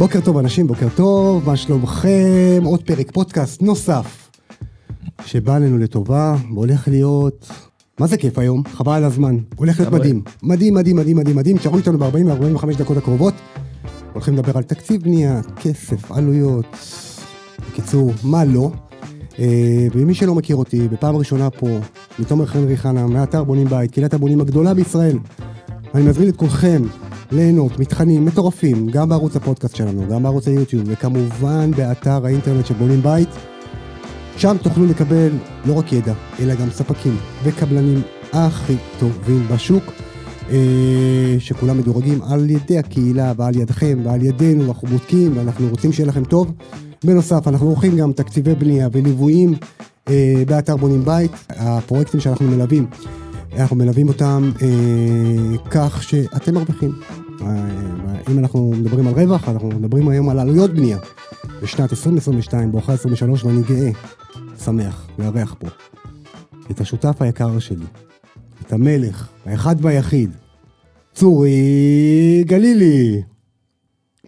בוקר טוב אנשים, בוקר טוב, מה שלומכם? עוד פרק פודקאסט נוסף שבא עלינו לטובה והולך להיות... מה זה כיף היום? חבל על הזמן. הולך להיות מדהים. מדהים, מדהים, מדהים, מדהים, מדהים. תשארו איתנו ב-40-45 דקות הקרובות. הולכים לדבר על תקציב בנייה, כסף, עלויות. בקיצור, מה לא? אה, ומי שלא מכיר אותי, בפעם ראשונה פה, מתומר חנרי חנה, מאתר בונים בית, קהילת הבונים הגדולה בישראל. אני מזמין את כולכם ליהנות מתכנים מטורפים, גם בערוץ הפודקאסט שלנו, גם בערוץ היוטיוב, וכמובן באתר האינטרנט של בונים בית. שם תוכלו לקבל לא רק ידע, אלא גם ספקים וקבלנים הכי טובים בשוק, אה, שכולם מדורגים על ידי הקהילה ועל ידכם ועל ידינו, אנחנו בודקים ואנחנו רוצים שיהיה לכם טוב. בנוסף, אנחנו עורכים גם תקציבי בנייה וליוויים אה, באתר בונים בית, הפרויקטים שאנחנו מלווים. אנחנו מלווים אותם אה, כך שאתם מרוויחים. אה, אם אנחנו מדברים על רווח, אנחנו מדברים היום על עלויות בנייה. בשנת 2022, בואכה 23, ואני גאה, שמח, לארח פה את השותף היקר שלי, את המלך, האחד והיחיד, צורי גלילי.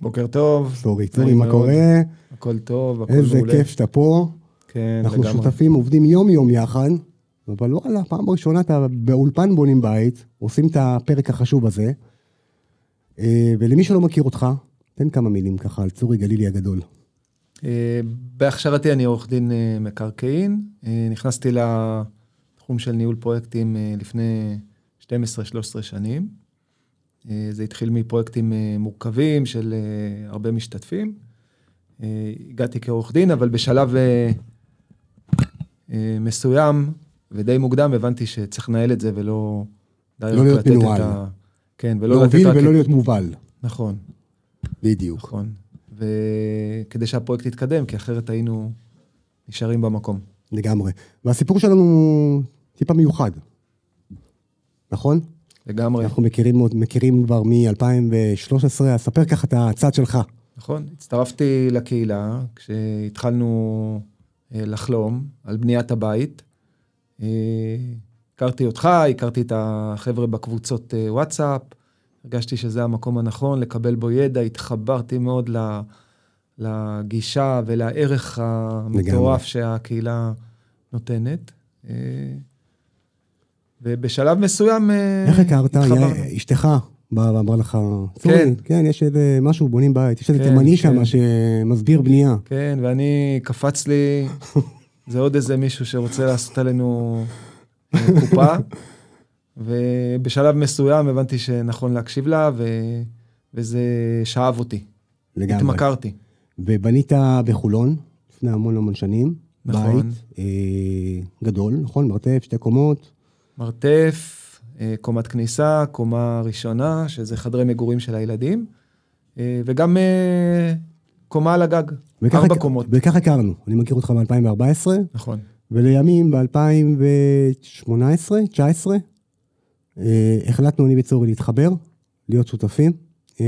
בוקר טוב. צורי, צורי, מה קורה? הכל טוב, הכל איזה מעולה. כיף שאתה פה. כן, אנחנו לגמרי. שותפים, עובדים יום-יום יחד, אבל וואלה, פעם ראשונה אתה באולפן בונים בית, עושים את הפרק החשוב הזה. אה, ולמי שלא מכיר אותך, תן כמה מילים ככה על צורי גלילי הגדול. אה, בהכשרתי אני עורך דין אה, מקרקעין. נכנסתי לתחום של ניהול פרויקטים לפני 12-13 שנים. זה התחיל מפרויקטים מורכבים של הרבה משתתפים. הגעתי כעורך דין, אבל בשלב מסוים ודי מוקדם הבנתי שצריך לנהל את זה ולא... לא להיות מנוהל. ה- כן, ולא לתת להוביל רק... ולא את- להיות מובל, נכון. בדיוק. נכון. וכדי שהפרויקט יתקדם, כי אחרת היינו נשארים במקום. לגמרי. והסיפור שלנו טיפה מיוחד, נכון? לגמרי, אנחנו מכירים, מכירים כבר מ-2013, אז ספר ככה את הצד שלך. נכון. הצטרפתי לקהילה כשהתחלנו אה, לחלום על בניית הבית. הכרתי אותך, הכרתי את החבר'ה בקבוצות אה, וואטסאפ, הרגשתי שזה המקום הנכון לקבל בו ידע, התחברתי מאוד לגישה ולערך המטורף שהקהילה נותנת. אה, ובשלב מסוים אה, איך הכרת? אשתך באה ואמרה לך, צורי, כן, יש איזה משהו, בונים בית, יש איזה כן, תימני כן. שם שמסביר בנייה. כן, ואני, קפץ לי, זה עוד איזה מישהו שרוצה לעשות עלינו קופה, ובשלב מסוים הבנתי שנכון להקשיב לה, ו... וזה שאב אותי. לגמרי. התמכרתי. ובנית בחולון לפני המון המון שנים. נכון. בית אה, גדול, נכון? מרתף, שתי קומות. מרתף, אה, קומת כניסה, קומה ראשונה, שזה חדרי מגורים של הילדים, אה, וגם אה, קומה על הגג, ארבע קומות. וככה הכרנו. אני מכיר אותך ב-2014, נכון. ולימים ב-2018, 2019, אה, החלטנו אני וצורי להתחבר, להיות שותפים. אה,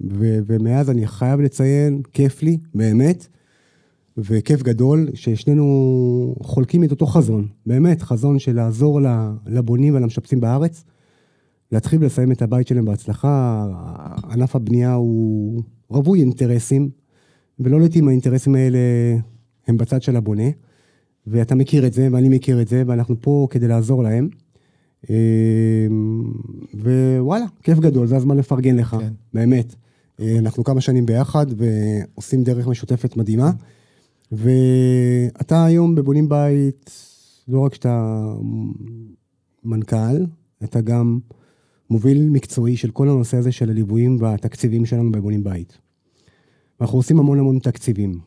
ו- ומאז אני חייב לציין, כיף לי, באמת, וכיף גדול, ששנינו חולקים את אותו חזון, באמת, חזון של לעזור לבונים ולמשפצים בארץ, להתחיל ולסיים את הבית שלהם בהצלחה. ענף הבנייה הוא רווי אינטרסים, ולא לעיתים האינטרסים האלה הם בצד של הבונה, ואתה מכיר את זה, ואני מכיר את זה, ואנחנו פה כדי לעזור להם. אה, ווואלה, כיף גדול, זה הזמן לפרגן לך, כן. באמת. אה, אנחנו כמה שנים ביחד ועושים דרך משותפת מדהימה. ואתה היום בבונים בית, לא רק שאתה מנכ"ל, אתה גם מוביל מקצועי של כל הנושא הזה של הליוויים והתקציבים שלנו בבונים בית. אנחנו עושים המון המון תקציבים,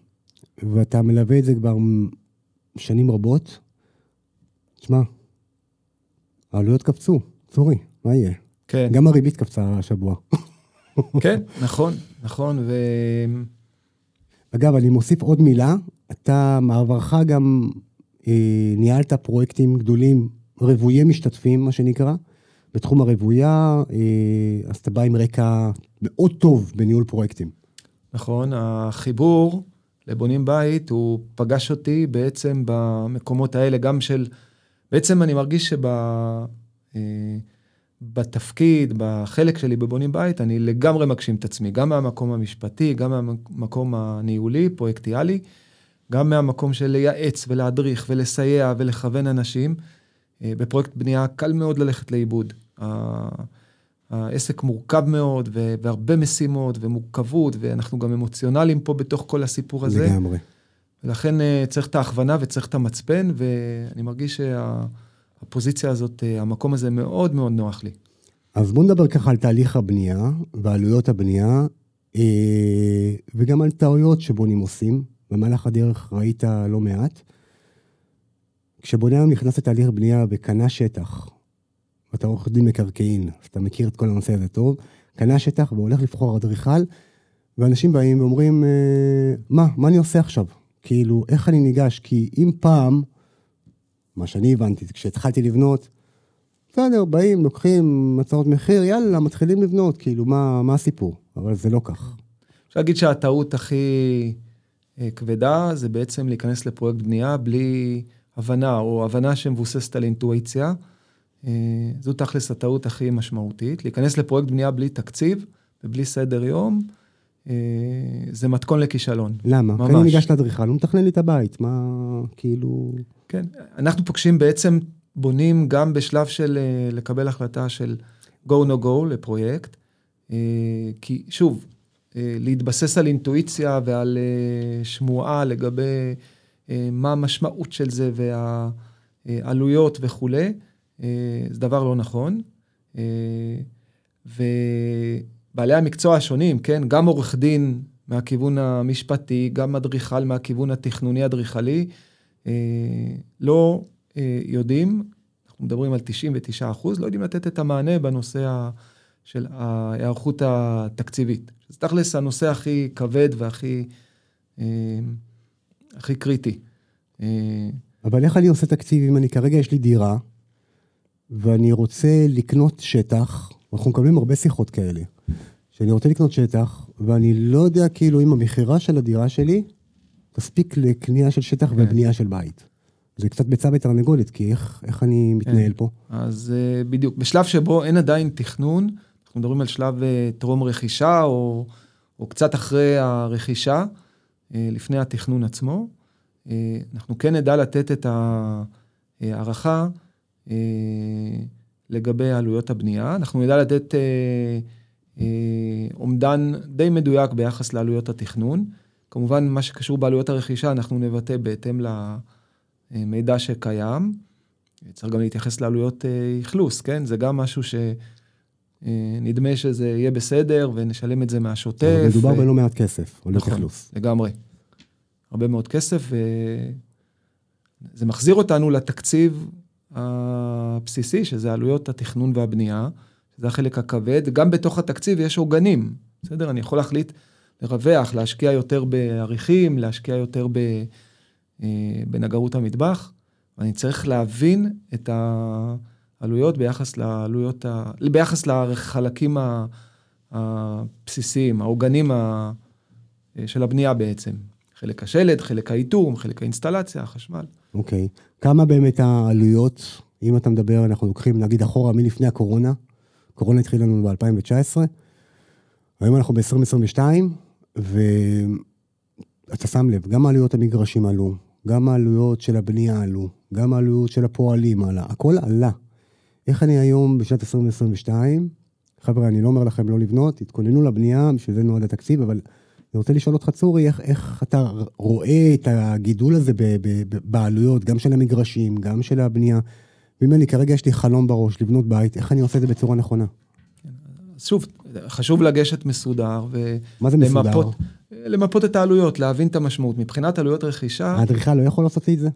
ואתה מלווה את זה כבר שנים רבות. תשמע, העלויות קפצו, סורי, מה יהיה? כן. גם הריבית קפצה השבוע. כן, נכון, נכון, ו... אגב, אני מוסיף עוד מילה, אתה מעברך גם אה, ניהלת פרויקטים גדולים, רוויי משתתפים, מה שנקרא, בתחום הרוויה, אה, אז אתה בא עם רקע מאוד טוב בניהול פרויקטים. נכון, החיבור לבונים בית, הוא פגש אותי בעצם במקומות האלה, גם של... בעצם אני מרגיש שב... אה, בתפקיד, בחלק שלי בבונים בית, אני לגמרי מגשים את עצמי, גם מהמקום המשפטי, גם מהמקום הניהולי, פרויקטיאלי, גם מהמקום של לייעץ ולהדריך ולסייע ולכוון אנשים. אה, בפרויקט בנייה קל מאוד ללכת לאיבוד. העסק מורכב מאוד, והרבה משימות ומורכבות, ואנחנו גם אמוציונליים פה בתוך כל הסיפור הזה. לגמרי. ולכן אה, צריך את ההכוונה וצריך את המצפן, ואני מרגיש שהפוזיציה הזאת, אה, המקום הזה מאוד מאוד נוח לי. אז בוא נדבר ככה על תהליך הבנייה ועלויות הבנייה, אה, וגם על טעויות שבונים עושים. במהלך הדרך ראית לא מעט. כשבונה נכנס לתהליך בנייה וקנה שטח, ואתה עורך דין מקרקעין, אז אתה מכיר את כל הנושא הזה טוב, קנה שטח והולך לבחור אדריכל, ואנשים באים ואומרים, מה, מה אני עושה עכשיו? כאילו, איך אני ניגש? כי אם פעם, מה שאני הבנתי, כשהתחלתי לבנות, בסדר, באים, לוקחים הצעות מחיר, יאללה, מתחילים לבנות, כאילו, מה, מה הסיפור? אבל זה לא כך. אפשר להגיד שהטעות הכי אה, כבדה זה בעצם להיכנס לפרויקט בנייה בלי הבנה, או הבנה שמבוססת על אינטואיציה. אה, זו תכלס הטעות הכי משמעותית. להיכנס לפרויקט בנייה בלי תקציב ובלי סדר יום, אה, זה מתכון לכישלון. למה? ממש. כי אני ניגש לאדריכל, הוא מתכנן לי את הבית, מה, כאילו... כן, אנחנו פוגשים בעצם, בונים גם בשלב של אה, לקבל החלטה של go no go לפרויקט, כי שוב, להתבסס על אינטואיציה ועל שמועה לגבי מה המשמעות של זה והעלויות וכולי, זה דבר לא נכון. ו... בעלי המקצוע השונים, כן, גם עורך דין מהכיוון המשפטי, גם אדריכל מהכיוון התכנוני-אדריכלי, אה, לא אה, יודעים, אנחנו מדברים על 99 אחוז, לא יודעים לתת את המענה בנושא של ההיערכות התקציבית. זה תכלס הנושא הכי כבד והכי אה, הכי קריטי. אה, אבל איך אני עושה תקציב אם אני כרגע יש לי דירה, ואני רוצה לקנות שטח, אנחנו מקבלים הרבה שיחות כאלה. שאני רוצה לקנות שטח, ואני לא יודע כאילו אם המכירה של הדירה שלי תספיק לקנייה של שטח כן. ובנייה של בית. זה קצת ביצה ותרנגולת, כי איך, איך אני מתנהל כן. פה? אז uh, בדיוק, בשלב שבו אין עדיין תכנון, אנחנו מדברים על שלב uh, טרום רכישה, או, או קצת אחרי הרכישה, uh, לפני התכנון עצמו, אנחנו כן נדע לתת את ההערכה לגבי עלויות הבנייה. אנחנו נדע לתת... Uh, אה, אומדן די מדויק ביחס לעלויות התכנון. כמובן, מה שקשור בעלויות הרכישה, אנחנו נבטא בהתאם למידע שקיים. צריך גם להתייחס לעלויות אה, אכלוס, כן? זה גם משהו שנדמה אה, שזה יהיה בסדר ונשלם את זה מהשוטף. מדובר. בלא מעט כסף, עלויות נכון, אכלוס. לגמרי. הרבה מאוד כסף, וזה מחזיר אותנו לתקציב הבסיסי, שזה עלויות התכנון והבנייה. זה החלק הכבד. גם בתוך התקציב יש עוגנים, בסדר? אני יכול להחליט לרווח, להשקיע יותר בעריכים, להשקיע יותר ב, אה, בנגרות המטבח. אני צריך להבין את העלויות ביחס לעלויות, ה... ביחס לחלקים הבסיסיים, העוגנים ה... של הבנייה בעצם. חלק השלד, חלק האיתור, חלק האינסטלציה, החשמל. אוקיי. Okay. כמה באמת העלויות, אם אתה מדבר, אנחנו לוקחים נגיד אחורה מלפני הקורונה, קורונה התחילה לנו ב-2019, היום אנחנו ב-2022, ואתה שם לב, גם העלויות המגרשים עלו, גם העלויות של הבנייה עלו, גם העלויות של הפועלים עלה, הכל עלה. איך אני היום בשנת 2022, חבר'ה, אני לא אומר לכם לא לבנות, תתכוננו לבנייה, בשביל זה נועד התקציב, אבל אני רוצה לשאול אותך, צורי, איך, איך אתה רואה את הגידול הזה בעלויות, גם של המגרשים, גם של הבנייה, ואם אני כרגע יש לי חלום בראש לבנות בית, איך אני עושה את זה בצורה נכונה? שוב, חשוב לגשת מסודר ו... מה זה מסודר? למפות את העלויות, להבין את המשמעות. מבחינת עלויות רכישה... האדריכל לא יכול לעשות את זה?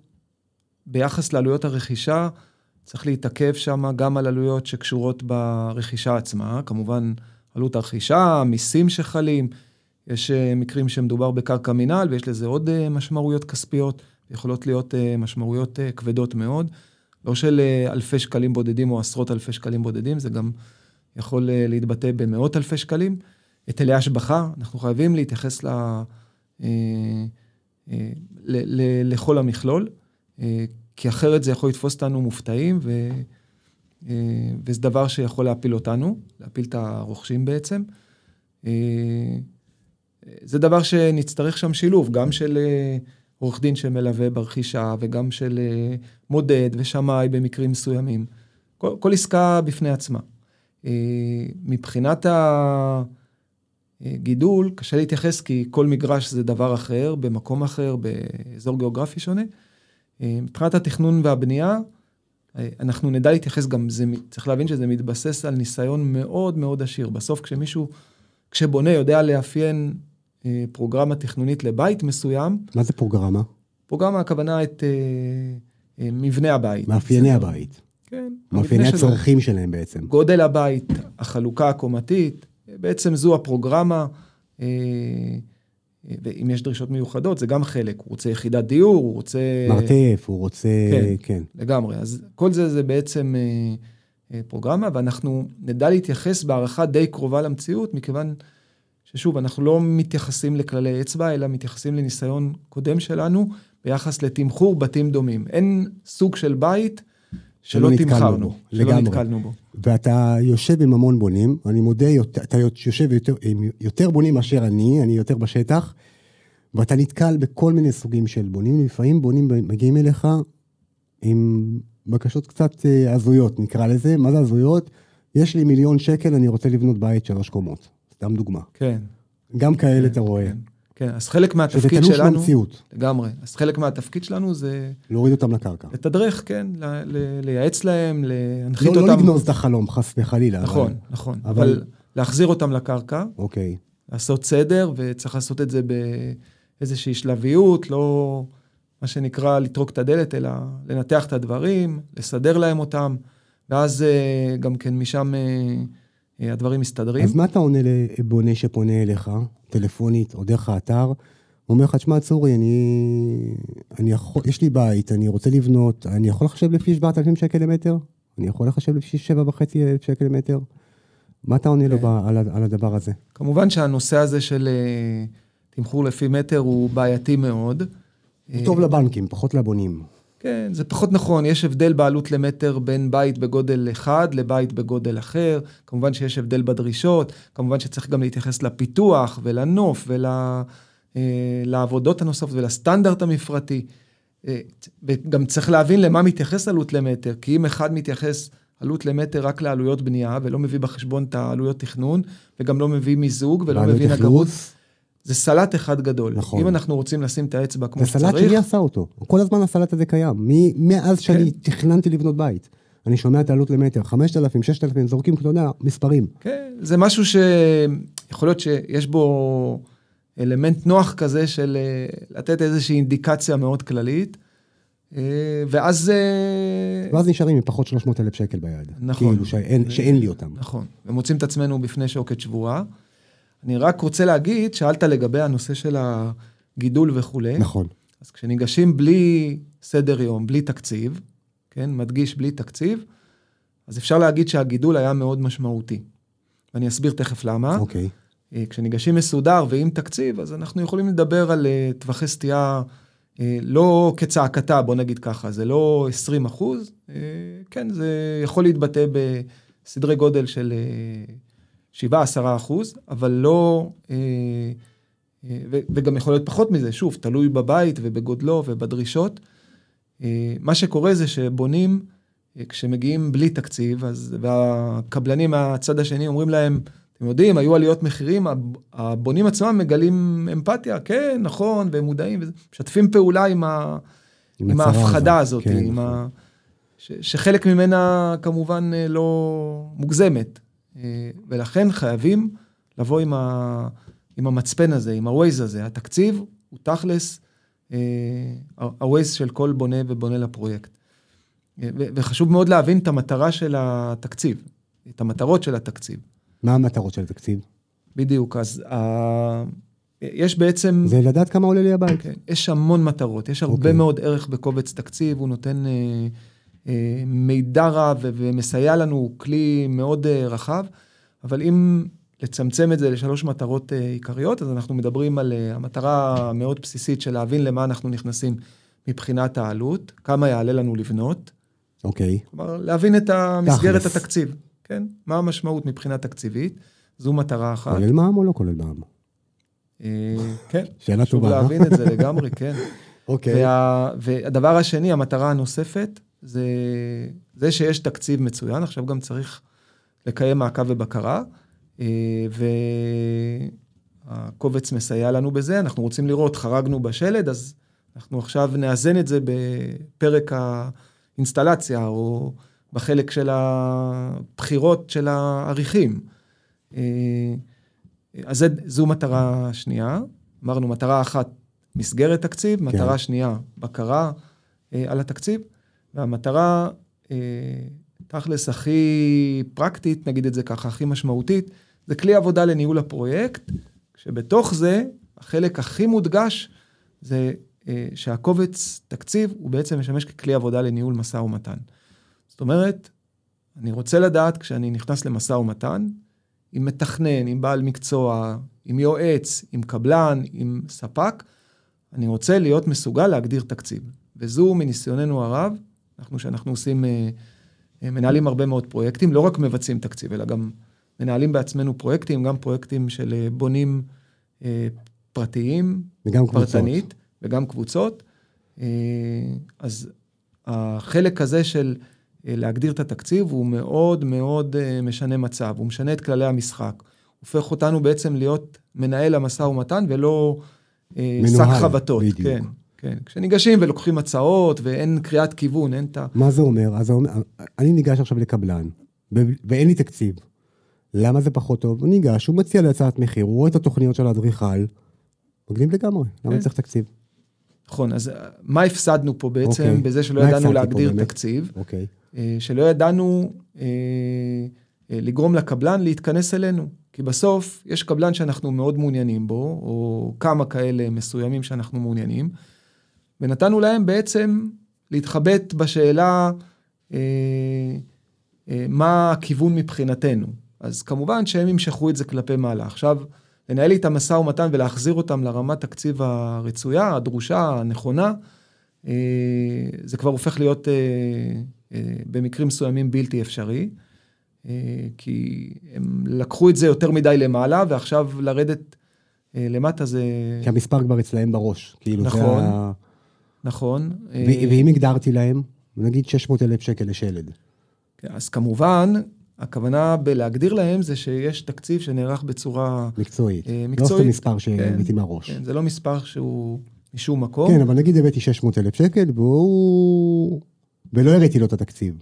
ביחס לעלויות הרכישה, צריך להתעכב שם גם על עלויות שקשורות ברכישה עצמה, כמובן עלות הרכישה, מיסים שחלים, יש אה, מקרים שמדובר בקרקע מינהל ויש לזה עוד אה, משמעויות כספיות, יכולות להיות אה, משמעויות כבדות מאוד. לא של אה, אלפי שקלים בודדים או עשרות אלפי שקלים בודדים, זה גם יכול אה, להתבטא במאות אלפי שקלים. היטלי השבחה, אנחנו חייבים להתייחס ל, אה, ל, ל, לכל המכלול, כי אחרת זה יכול לתפוס אותנו מופתעים וזה דבר שיכול להפיל אותנו, להפיל את הרוכשים בעצם. זה דבר שנצטרך שם שילוב, גם של עורך דין שמלווה ברכישה, וגם של מודד ושמאי במקרים מסוימים. כל, כל עסקה בפני עצמה. מבחינת הגידול, קשה להתייחס כי כל מגרש זה דבר אחר, במקום אחר, באזור גיאוגרפי שונה. מבחינת התכנון והבנייה, אנחנו נדע להתייחס גם, זה, צריך להבין שזה מתבסס על ניסיון מאוד מאוד עשיר. בסוף כשמישהו, כשבונה יודע לאפיין אה, פרוגרמה תכנונית לבית מסוים. מה זה פרוגרמה? פרוגרמה הכוונה את אה, אה, מבנה הבית. מאפייני הבית. כן. מאפייני הצרכים שלהם בעצם. גודל הבית, החלוקה הקומתית, בעצם זו הפרוגרמה. אה, ואם יש דרישות מיוחדות, זה גם חלק. הוא רוצה יחידת דיור, הוא רוצה... מרתף, הוא רוצה... כן, כן. לגמרי. אז כל זה זה בעצם אה, אה, פרוגרמה, ואנחנו נדע להתייחס בהערכה די קרובה למציאות, מכיוון ששוב, אנחנו לא מתייחסים לכללי אצבע, אלא מתייחסים לניסיון קודם שלנו ביחס לתמחור בתים דומים. אין סוג של בית שלא תמחרנו, שלא. נתקלנו בו. ואתה יושב עם המון בונים, אני מודה, אתה יושב יותר, עם יותר בונים מאשר אני, אני יותר בשטח, ואתה נתקל בכל מיני סוגים של בונים, לפעמים בונים מגיעים אליך עם בקשות קצת אה, הזויות, נקרא לזה, מה זה הזויות? יש לי מיליון שקל, אני רוצה לבנות בית שלוש קומות, סתם דוגמה. כן. גם כאלה כן, אתה רואה. כן. כן, אז חלק מהתפקיד שלנו... שזה תלוש במציאות. לגמרי. אז חלק מהתפקיד שלנו זה... להוריד אותם לקרקע. לתדרך, כן, ל- ל- לייעץ להם, להנחית לא, אותם... לא לגנוז את החלום, חס וחלילה. נכון, אבל... נכון. אבל... אבל להחזיר אותם לקרקע. אוקיי. לעשות סדר, וצריך לעשות את זה באיזושהי שלביות, לא מה שנקרא לטרוק את הדלת, אלא לנתח את הדברים, לסדר להם אותם, ואז אה, גם כן משם... אה, אה, הדברים מסתדרים. אז מה אתה עונה לבונה שפונה אליך, טלפונית או דרך האתר? הוא אומר לך, תשמע, צורי, אני, אני יכול, יש לי בית, אני רוצה לבנות, אני יכול לחשב לפי 7,000 שקל למטר? אני יכול לחשב לפי 7,500 שקל למטר? מה אתה עונה לו כן. על, על הדבר הזה? כמובן שהנושא הזה של אה, תמחור לפי מטר הוא בעייתי מאוד. הוא טוב לבנקים, פחות לבונים. כן, זה פחות נכון, יש הבדל בעלות למטר בין בית בגודל אחד לבית בגודל אחר, כמובן שיש הבדל בדרישות, כמובן שצריך גם להתייחס לפיתוח ולנוף ולעבודות ול, אה, הנוספות ולסטנדרט המפרטי. אה, וגם צריך להבין למה מתייחס עלות למטר, כי אם אחד מתייחס עלות למטר רק לעלויות בנייה, ולא מביא בחשבון את העלויות תכנון, וגם לא מביא מיזוג ולא מביא נגרות. זה סלט אחד גדול. נכון. אם אנחנו רוצים לשים את האצבע כמו שצריך... זה סלט שלי עשה אותו. כל הזמן הסלט הזה קיים. מאז שאני כן. תכננתי לבנות בית. אני שומע את העלות למטר, 5,000, 6,000, זורקים, אתה יודע, מספרים. כן, זה משהו שיכול להיות שיש בו אלמנט נוח כזה של אה, לתת איזושהי אינדיקציה מאוד כללית, אה, ואז... אה, ואז נשארים עם פחות 300,000 שקל ביד. נכון. כאילו שאין, שאין לי אותם. נכון, ומוצאים את עצמנו בפני שוקת שבועה. אני רק רוצה להגיד, שאלת לגבי הנושא של הגידול וכולי. נכון. אז כשניגשים בלי סדר יום, בלי תקציב, כן, מדגיש בלי תקציב, אז אפשר להגיד שהגידול היה מאוד משמעותי. ואני אסביר תכף למה. אוקיי. אה, כשניגשים מסודר ועם תקציב, אז אנחנו יכולים לדבר על אה, טווחי סטייה אה, לא כצעקתה, בוא נגיד ככה, זה לא 20 אחוז, כן, זה יכול להתבטא בסדרי גודל של 7-10 אחוז, אבל לא, אה, אה, וגם יכול להיות פחות מזה, שוב, תלוי בבית ובגודלו ובדרישות. אה, מה שקורה זה שבונים, כשמגיעים בלי תקציב, אז, והקבלנים מהצד השני אומרים להם, אתם יודעים, היו עליות מחירים, הבונים עצמם מגלים אמפתיה, כן, נכון, והם מודעים, משתפים פעולה עם, ה, עם, עם ההפחדה הזאת, כן, עם נכון. ה, ש, שחלק ממנה כמובן לא מוגזמת. אה, ולכן חייבים לבוא עם, ה, עם המצפן הזה, עם ה-Waze הזה. התקציב הוא תכלס אה, ה-Waze של כל בונה ובונה לפרויקט. אה, וחשוב מאוד להבין את המטרה של התקציב, את המטרות של התקציב. מה המטרות של התקציב? בדיוק, אז ה... יש בעצם... זה לדעת כמה עולה לי הבית. כן, יש המון מטרות, יש הרבה okay. אוקיי. מאוד ערך בקובץ תקציב, הוא נותן אה, אה, מידע רב ומסייע לנו, הוא כלי מאוד אה, רחב, אבל אם לצמצם את זה לשלוש מטרות אה, עיקריות, אז אנחנו מדברים על המטרה המאוד בסיסית של להבין למה אנחנו נכנסים מבחינת העלות, כמה יעלה לנו לבנות. אוקיי. כלומר, להבין את המסגרת תכלס. התקציב, כן? מה המשמעות מבחינה תקציבית, זו מטרה אחת. כולל מע"מ או לא כולל מע"מ? אה, כן, שאלה חשוב טובה. להבין את זה לגמרי, כן. אוקיי. וה, והדבר השני, המטרה הנוספת, זה, זה שיש תקציב מצוין, עכשיו גם צריך לקיים מעקב ובקרה, אה, והקובץ מסייע לנו בזה, אנחנו רוצים לראות, חרגנו בשלד, אז אנחנו עכשיו נאזן את זה בפרק האינסטלציה, או בחלק של הבחירות של העריכים. אה, אז זה, זו מטרה שנייה. אמרנו, מטרה אחת, מסגרת תקציב, כן. מטרה שנייה, בקרה אה, על התקציב, והמטרה, אה, תכלס, הכי פרקטית, נגיד את זה ככה, הכי משמעותית, זה כלי עבודה לניהול הפרויקט, שבתוך זה, החלק הכי מודגש, זה אה, שהקובץ תקציב, הוא בעצם משמש ככלי עבודה לניהול משא ומתן. זאת אומרת, אני רוצה לדעת, כשאני נכנס למשא ומתן, עם מתכנן, עם בעל מקצוע, עם יועץ, עם קבלן, עם ספק, אני רוצה להיות מסוגל להגדיר תקציב. וזו מניסיוננו הרב, אנחנו שאנחנו עושים, אה, אה, מנהלים הרבה מאוד פרויקטים, לא רק מבצעים תקציב, אלא גם מנהלים בעצמנו פרויקטים, גם פרויקטים של אה, בונים פרטיים, וגם קבוצות. פרטנית, וגם קבוצות. אז החלק הזה של להגדיר את התקציב הוא מאוד מאוד משנה מצב, הוא משנה את כללי המשחק. הופך אותנו בעצם להיות מנהל המשא ומתן ולא שק מנוהל, חבטות. בדיוק. כן, כן. כשניגשים ולוקחים הצעות ואין קריאת כיוון, אין את ה... מה זה אומר? אז אני ניגש עכשיו לקבלן, ואין לי תקציב. למה זה פחות טוב? הוא ניגש, הוא מציע לי הצעת מחיר, הוא רואה את התוכניות של האדריכל. מגניב לגמרי, למה כן. צריך תקציב? נכון, אז אה, מה הפסדנו פה בעצם אוקיי. בזה שלא ידענו להגדיר? תקציב? אוקיי. אה, שלא ידענו אה, אה, לגרום לקבלן להתכנס אלינו. כי בסוף יש קבלן שאנחנו מאוד מעוניינים בו, או כמה כאלה מסוימים שאנחנו מעוניינים, ונתנו להם בעצם להתחבט בשאלה אה, אה, מה הכיוון מבחינתנו. אז כמובן שהם ימשכו את זה כלפי מעלה. עכשיו, לנהל איתם משא ומתן ולהחזיר אותם לרמת תקציב הרצויה, הדרושה, הנכונה, אה, זה כבר הופך להיות אה, אה, במקרים מסוימים בלתי אפשרי, אה, כי הם לקחו את זה יותר מדי למעלה, ועכשיו לרדת אה, למטה זה... כי המספר כבר אצלהם בראש. כאילו, זה נכון. ה... נכון. אה, ואם הגדרתי להם, נגיד 600 אלף שקל לשלד. כן, אז כמובן, הכוונה בלהגדיר להם זה שיש תקציב שנערך בצורה מקצועית. אה, לא מקצועית. סתם מספר שהבאתי מהראש. כן, זה לא מספר שהוא משום מקום. כן, אבל נגיד הבאתי 600 אלף שקל, והוא... ולא הראיתי לו את התקציב.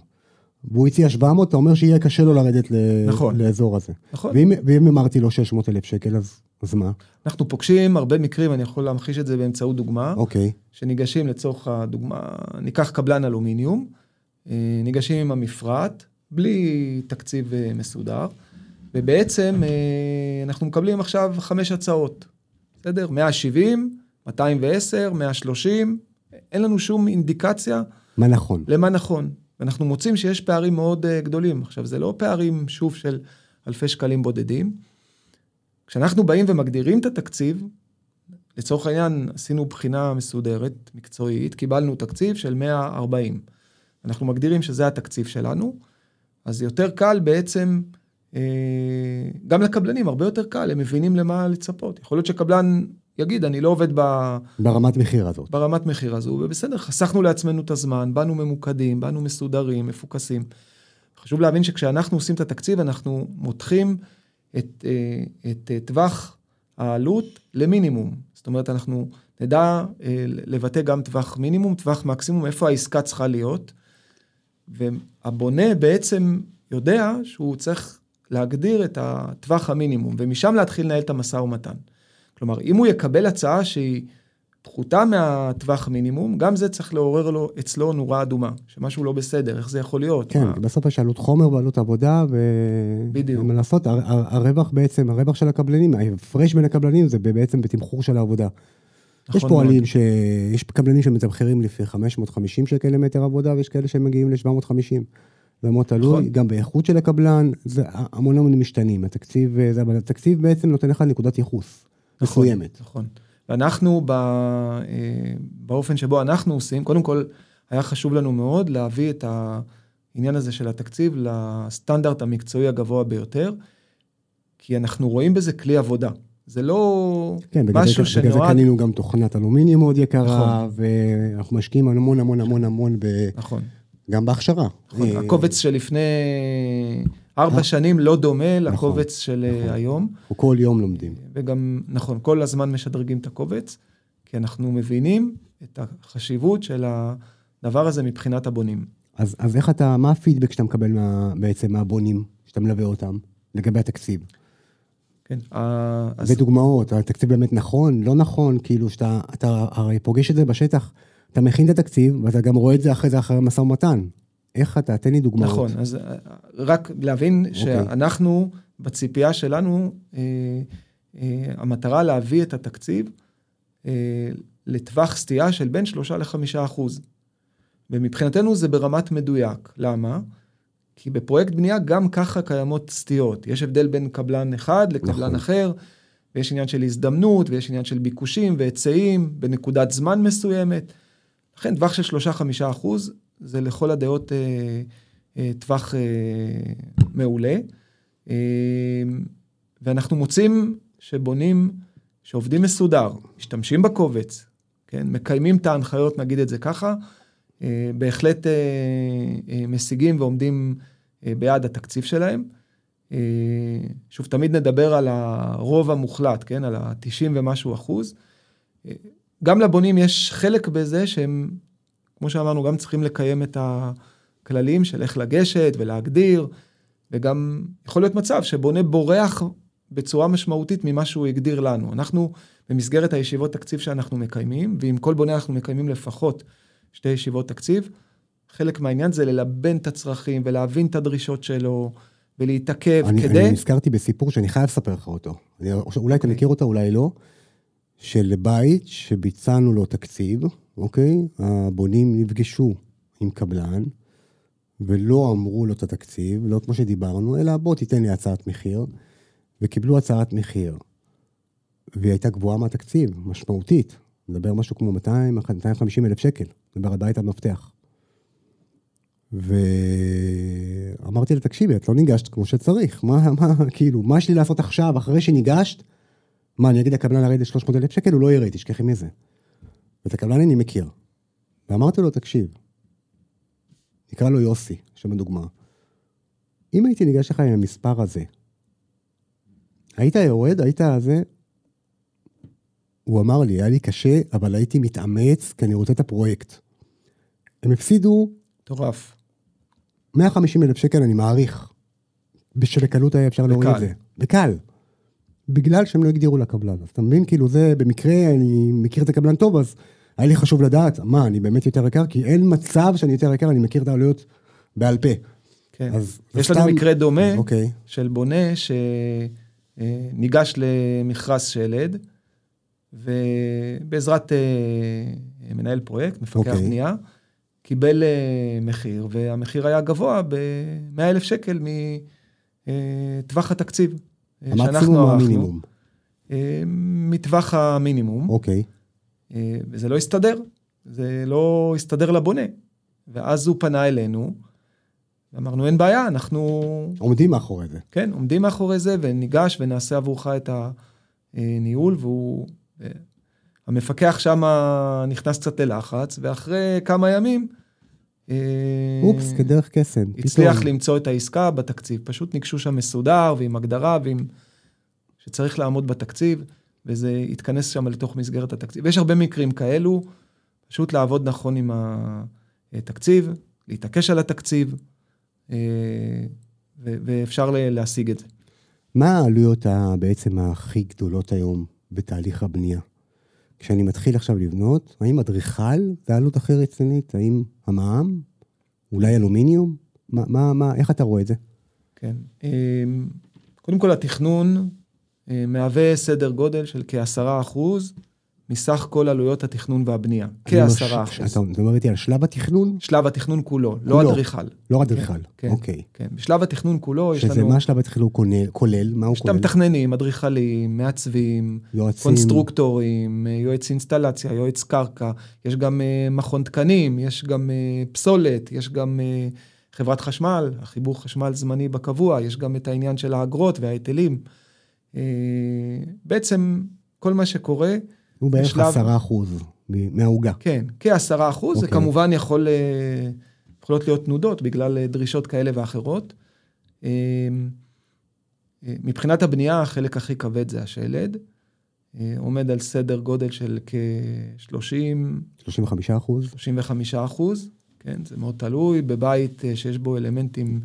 והוא הציע 700, אתה אומר שיהיה קשה לו לרדת ל... נכון. לאזור הזה. נכון. ואם, ואם אמרתי לו 600 אלף שקל, אז, אז מה? אנחנו פוגשים הרבה מקרים, אני יכול להמחיש את זה באמצעות דוגמה, אוקיי. שניגשים לצורך הדוגמה, ניקח קבלן אלומיניום, אה, ניגשים עם המפרט, בלי תקציב אה, מסודר, ובעצם אה, אנחנו מקבלים עכשיו חמש הצעות, בסדר? 170, 210, 130, אין לנו שום אינדיקציה מה נכון? למה נכון. ואנחנו מוצאים שיש פערים מאוד uh, גדולים. עכשיו, זה לא פערים, שוב, של אלפי שקלים בודדים. כשאנחנו באים ומגדירים את התקציב, לצורך העניין, עשינו בחינה מסודרת, מקצועית, קיבלנו תקציב של 140. אנחנו מגדירים שזה התקציב שלנו, אז יותר קל בעצם, אה, גם לקבלנים, הרבה יותר קל, הם מבינים למה לצפות. יכול להיות שקבלן יגיד, אני לא עובד ב... ברמת מחיר הזאת. ברמת מחיר הזו, ובסדר, חסכנו לעצמנו את הזמן, באנו ממוקדים, באנו מסודרים, מפוקסים. חשוב להבין שכשאנחנו עושים את התקציב, אנחנו מותחים את, אה, את, את טווח העלות למינימום. זאת אומרת, אנחנו נדע אה, לבטא גם טווח מינימום, טווח מקסימום, איפה העסקה צריכה להיות. והבונה בעצם יודע שהוא צריך להגדיר את הטווח המינימום, ומשם להתחיל לנהל את המשא ומתן. כלומר, אם הוא יקבל הצעה שהיא פחותה מהטווח מינימום, גם זה צריך לעורר לו אצלו נורה אדומה, שמשהו לא בסדר, איך זה יכול להיות? כן, מה- בסוף יש עלות חומר ועלות עבודה, ו... בדיוק. מה לעשות, הר- הר- הרווח בעצם, הרווח של הקבלנים, ההפרש בין הקבלנים זה בעצם בתמחור של העבודה. נכון יש מאוד. פועלים ש... יש קבלנים שמתמחרים לפי 550 שקל למטר עבודה, ויש כאלה שמגיעים ל-750. זה מאוד תלוי, נכון. גם באיכות של הקבלן, זה המון המון משתנים. התקציב, זה, אבל התקציב בעצם נותן לך נקודת ייחוס מסוימת. נכון. ואנחנו, ב, אה, באופן שבו אנחנו עושים, קודם כל, היה חשוב לנו מאוד להביא את העניין הזה של התקציב לסטנדרט המקצועי הגבוה ביותר, כי אנחנו רואים בזה כלי עבודה. זה לא כן, בגלל משהו זה, בגלל זה שנועד... קנינו גם תוכנת אלומיניום מאוד יקרה, נכון. ואנחנו משקיעים המון המון המון המון ב... נכון. גם בהכשרה. נכון. אה, הקובץ שלפני ארבע שנים לא דומה לקובץ של אה, נכון. היום. אנחנו כל יום לומדים. וגם, נכון, כל הזמן משדרגים את הקובץ, כי אנחנו מבינים את החשיבות של הדבר הזה מבחינת הבונים. אז, אז איך אתה, מה הפידבק שאתה מקבל מה, בעצם מהבונים, שאתה מלווה אותם, לגבי התקציב? כן, אז ודוגמאות, התקציב באמת נכון, לא נכון, כאילו שאתה, אתה הרי פוגש את זה בשטח, אתה מכין את התקציב, ואתה גם רואה את זה אחרי זה אחרי משא ומתן. איך אתה, תן לי דוגמאות. נכון, אז אה, רק להבין שאנחנו, בציפייה שלנו, אה, אה, המטרה להביא את התקציב אה, לטווח סטייה של בין שלושה לחמישה אחוז. ומבחינתנו זה ברמת מדויק. למה? כי בפרויקט בנייה גם ככה קיימות סטיות. יש הבדל בין קבלן אחד לקבלן נכון. אחר, ויש עניין של הזדמנות, ויש עניין של ביקושים והיצעים בנקודת זמן מסוימת. לכן טווח של שלושה-חמישה אחוז זה לכל הדעות אה, אה, טווח אה, מעולה. אה, ואנחנו מוצאים שבונים, שעובדים מסודר, משתמשים בקובץ, כן, מקיימים את ההנחיות, נגיד את זה ככה, אה, בהחלט אה, אה, משיגים ועומדים אה, ביעד התקציב שלהם. אה, שוב, תמיד נדבר על הרוב המוחלט, כן, על ה-90 ומשהו אחוז. אה, גם לבונים יש חלק בזה שהם, כמו שאמרנו, גם צריכים לקיים את הכללים של איך לגשת ולהגדיר, וגם יכול להיות מצב שבונה בורח בצורה משמעותית ממה שהוא הגדיר לנו. אנחנו, במסגרת הישיבות תקציב שאנחנו מקיימים, ועם כל בונה אנחנו מקיימים לפחות שתי ישיבות תקציב, חלק מהעניין זה ללבן את הצרכים ולהבין את הדרישות שלו, ולהתעכב אני, כדי... אני נזכרתי בסיפור שאני חייב לספר לך אותו. אני, אולי אתה אוקיי. מכיר אותו, אולי לא. של בית שביצענו לו תקציב, אוקיי? הבונים נפגשו עם קבלן, ולא אמרו לו את התקציב, לא כמו שדיברנו, אלא בוא תיתן לי הצעת מחיר, וקיבלו הצעת מחיר. והיא הייתה גבוהה מהתקציב, משמעותית. מדבר משהו כמו 200, 250 אלף שקל, מדבר על בית המפתח. ואמרתי לה, תקשיבי, את לא ניגשת כמו שצריך, מה, מה, כאילו, מה יש לי לעשות עכשיו, אחרי שניגשת? מה, אני אגיד לקבלן לרדת 300 אלף שקל? הוא לא ירד, תשכחי מזה. ואת הקבלן אני מכיר. ואמרתי לו, תקשיב, נקרא לו יוסי, שם דוגמה. אם הייתי ניגש לך עם המספר הזה, היית יורד, היית זה, הוא אמר לי, היה לי קשה, אבל הייתי מתאמץ, כי אני רוצה את הפרויקט. הם הפסידו מטורף. 150 אלף שקל, אני מעריך, שבקלות היה אפשר להוריד את. זה. בקל. בגלל שהם לא הגדירו לקבלן. אז אתה מבין, כאילו זה, במקרה, אני מכיר את הקבלן טוב, אז היה לי חשוב לדעת, מה, אני באמת יותר יקר? כי אין מצב שאני יותר יקר, אני מכיר את העלויות בעל פה. כן. אז יש לנו סתם- מקרה דומה אוקיי. של בונה שניגש למכרז שלד, ובעזרת אה, מנהל פרויקט, מפקח אוקיי. בנייה, קיבל אה, מחיר, והמחיר היה גבוה ב-100 אלף שקל מטווח התקציב אה, המקסימום או המינימום? אה, מטווח המינימום. אוקיי. אה, וזה לא הסתדר, זה לא הסתדר לבונה. ואז הוא פנה אלינו, ואמרנו, אין בעיה, אנחנו, עומדים מאחורי זה. כן, עומדים מאחורי זה, וניגש ונעשה עבורך את הניהול, והוא... אה, המפקח שם נכנס קצת ללחץ, ואחרי כמה ימים... אה, אופס, כדרך קסם. הצליח פתאום. למצוא את העסקה בתקציב. פשוט ניגשו שם מסודר ועם הגדרה ועם... שצריך לעמוד בתקציב, וזה יתכנס שם לתוך מסגרת התקציב. ויש הרבה מקרים כאלו, פשוט לעבוד נכון עם התקציב, להתעקש על התקציב, אה, ואפשר להשיג את זה. מה העלויות בעצם הכי גדולות היום בתהליך הבנייה? כשאני מתחיל עכשיו לבנות, האם אדריכל זה עלות הכי רצינית? האם המע"מ? אולי אלומיניום? מה, מה, מה, איך אתה רואה את זה? כן. אה, קודם כל, התכנון אה, מהווה סדר גודל של כעשרה אחוז מסך כל עלויות התכנון והבנייה, אני אומר, כעשרה ש- אחוז. אתה מדבר איתי על שלב התכנון? שלב התכנון כולו, לא. אדריכל. לא אדריכל. כן, אוקיי. כן, בשלב התכנון כולו יש שזה לנו, מה שלב התכנון כולל- כולל? מה הוא יש את כולל? המתכננים, אדריכלים, מעצבים, יועצים? קונסטרוקטורים, אה, יועץ אינסטלציה, יועץ קרקע, יש גם אה, מכון תקנים, יש גם אה, פסולת, יש גם אה, חברת חשמל, החיבור חשמל זמני בקבוע, יש גם את העניין של האגרות וההיטלים. אה, בעצם כל מה שקורה, הוא בערך בשלב- עשרה אחוז מ- מהעוגה. כן, כעשרה אחוז, זה אוקיי. כמובן יכול, אה, יכולות להיות תנודות בגלל אה, דרישות כאלה ואחרות. אה, מבחינת הבנייה, החלק הכי כבד זה השלד. עומד על סדר גודל של כ-30, 35 אחוז? 35 אחוז, כן, זה מאוד תלוי, בבית שיש בו אלמנטים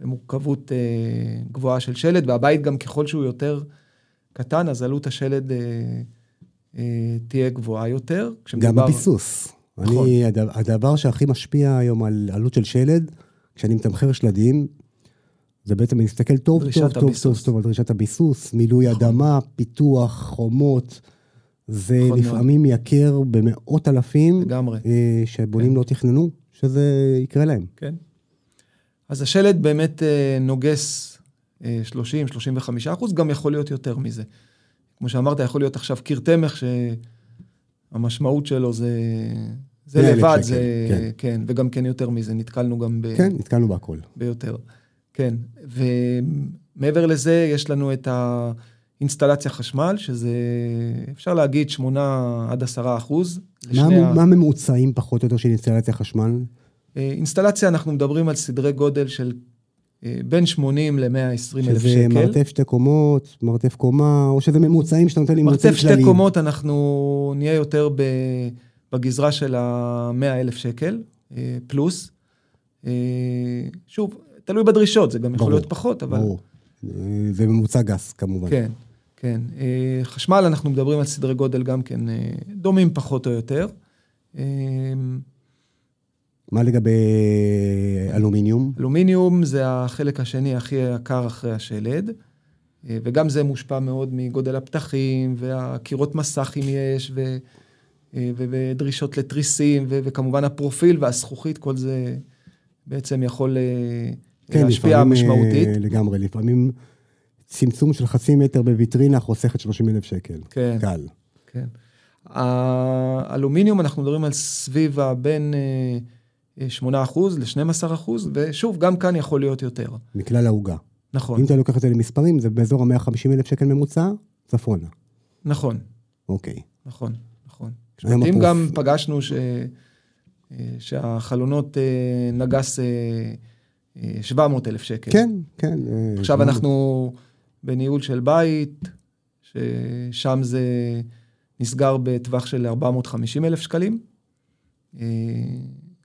במורכבות גבוהה של שלד, והבית גם ככל שהוא יותר קטן, אז עלות השלד תהיה גבוהה יותר. גם. נכון. אני, הד- הדבר שהכי משפיע היום על עלות של שלד, כשאני מתמחר שלדים, זה בעצם אני מסתכל טוב, טוב, טוב, הביסוס. טוב, טוב על דרישת הביסוס, מילוי נכון. אדמה, פיתוח, חומות. זה נכון מאוד. לפעמים מייקר במאות אלפים, לגמרי, אה, שבונים כן. לא תכננו, שזה יקרה להם. כן. אז השלד באמת אה, נוגס אה, 30-35 אחוז, גם יכול להיות יותר מזה. כמו שאמרת, יכול להיות עכשיו קיר תמך, שהמשמעות שלו זה, זה 100,000 לבד, שקל, זה, כן. כן. וגם כן יותר מזה, נתקלנו גם ב, כן, נתקלנו בהכל. ביותר. כן, ומעבר לזה, יש לנו את האינסטלציה חשמל, שזה, אפשר להגיד, 8 עד 10 אחוז. מה ה- מה הממוצעים פחות או יותר של אינסטלציה חשמל? אה, אינסטלציה, אנחנו מדברים על סדרי גודל של בין 80 ל-120 אלף שזה שקל. מרתף שתי קומות, מרתף קומה, או שזה ממוצעים שאתה נותן לי מרתף שתי. קומות, אנחנו נהיה יותר בגזרה של ה-100 אלף שקל, אה, פלוס. אה, שוב, תלוי בדרישות, זה גם יכול ברור, להיות פחות, אבל... ברור. אה, זה ממוצע גס כמובן. כן, כן. אה, חשמל, אנחנו מדברים על סדרי גודל גם כן אה, דומים פחות או יותר. מה לגבי אלומיניום? אלומיניום זה החלק השני הכי יקר אחרי השלד, אה, וגם זה מושפע מאוד מגודל הפתחים, והקירות מסך אם יש, ו, אה, ו- ודרישות לתריסים, ו- וכמובן הפרופיל והזכוכית, כל זה בעצם יכול אה, להשפיע לפעמים, משמעותית. אה, לגמרי, לפעמים צמצום של חצי מטר בוויטרינה חוסכת 30 אלף שקל. כן, קל. כן. האלומיניום, אנחנו מדברים על סביב הבין 8% ל-12%, ושוב, גם כאן יכול להיות יותר. מכלל העוגה. נכון, אם אתה לוקח את זה למספרים, זה באזור ה-150 אלף שקל ממוצע, צפונה. נכון. אוקיי. נכון, נכון. כשבתים הפרופ- גם פגשנו ש... אה, שהחלונות אה, נגס אה, אה, 700 אלף שקל. כן, כן. עכשיו זה- אנחנו בניהול של בית, ששם זה נסגר בטווח של 450 אלף שקלים.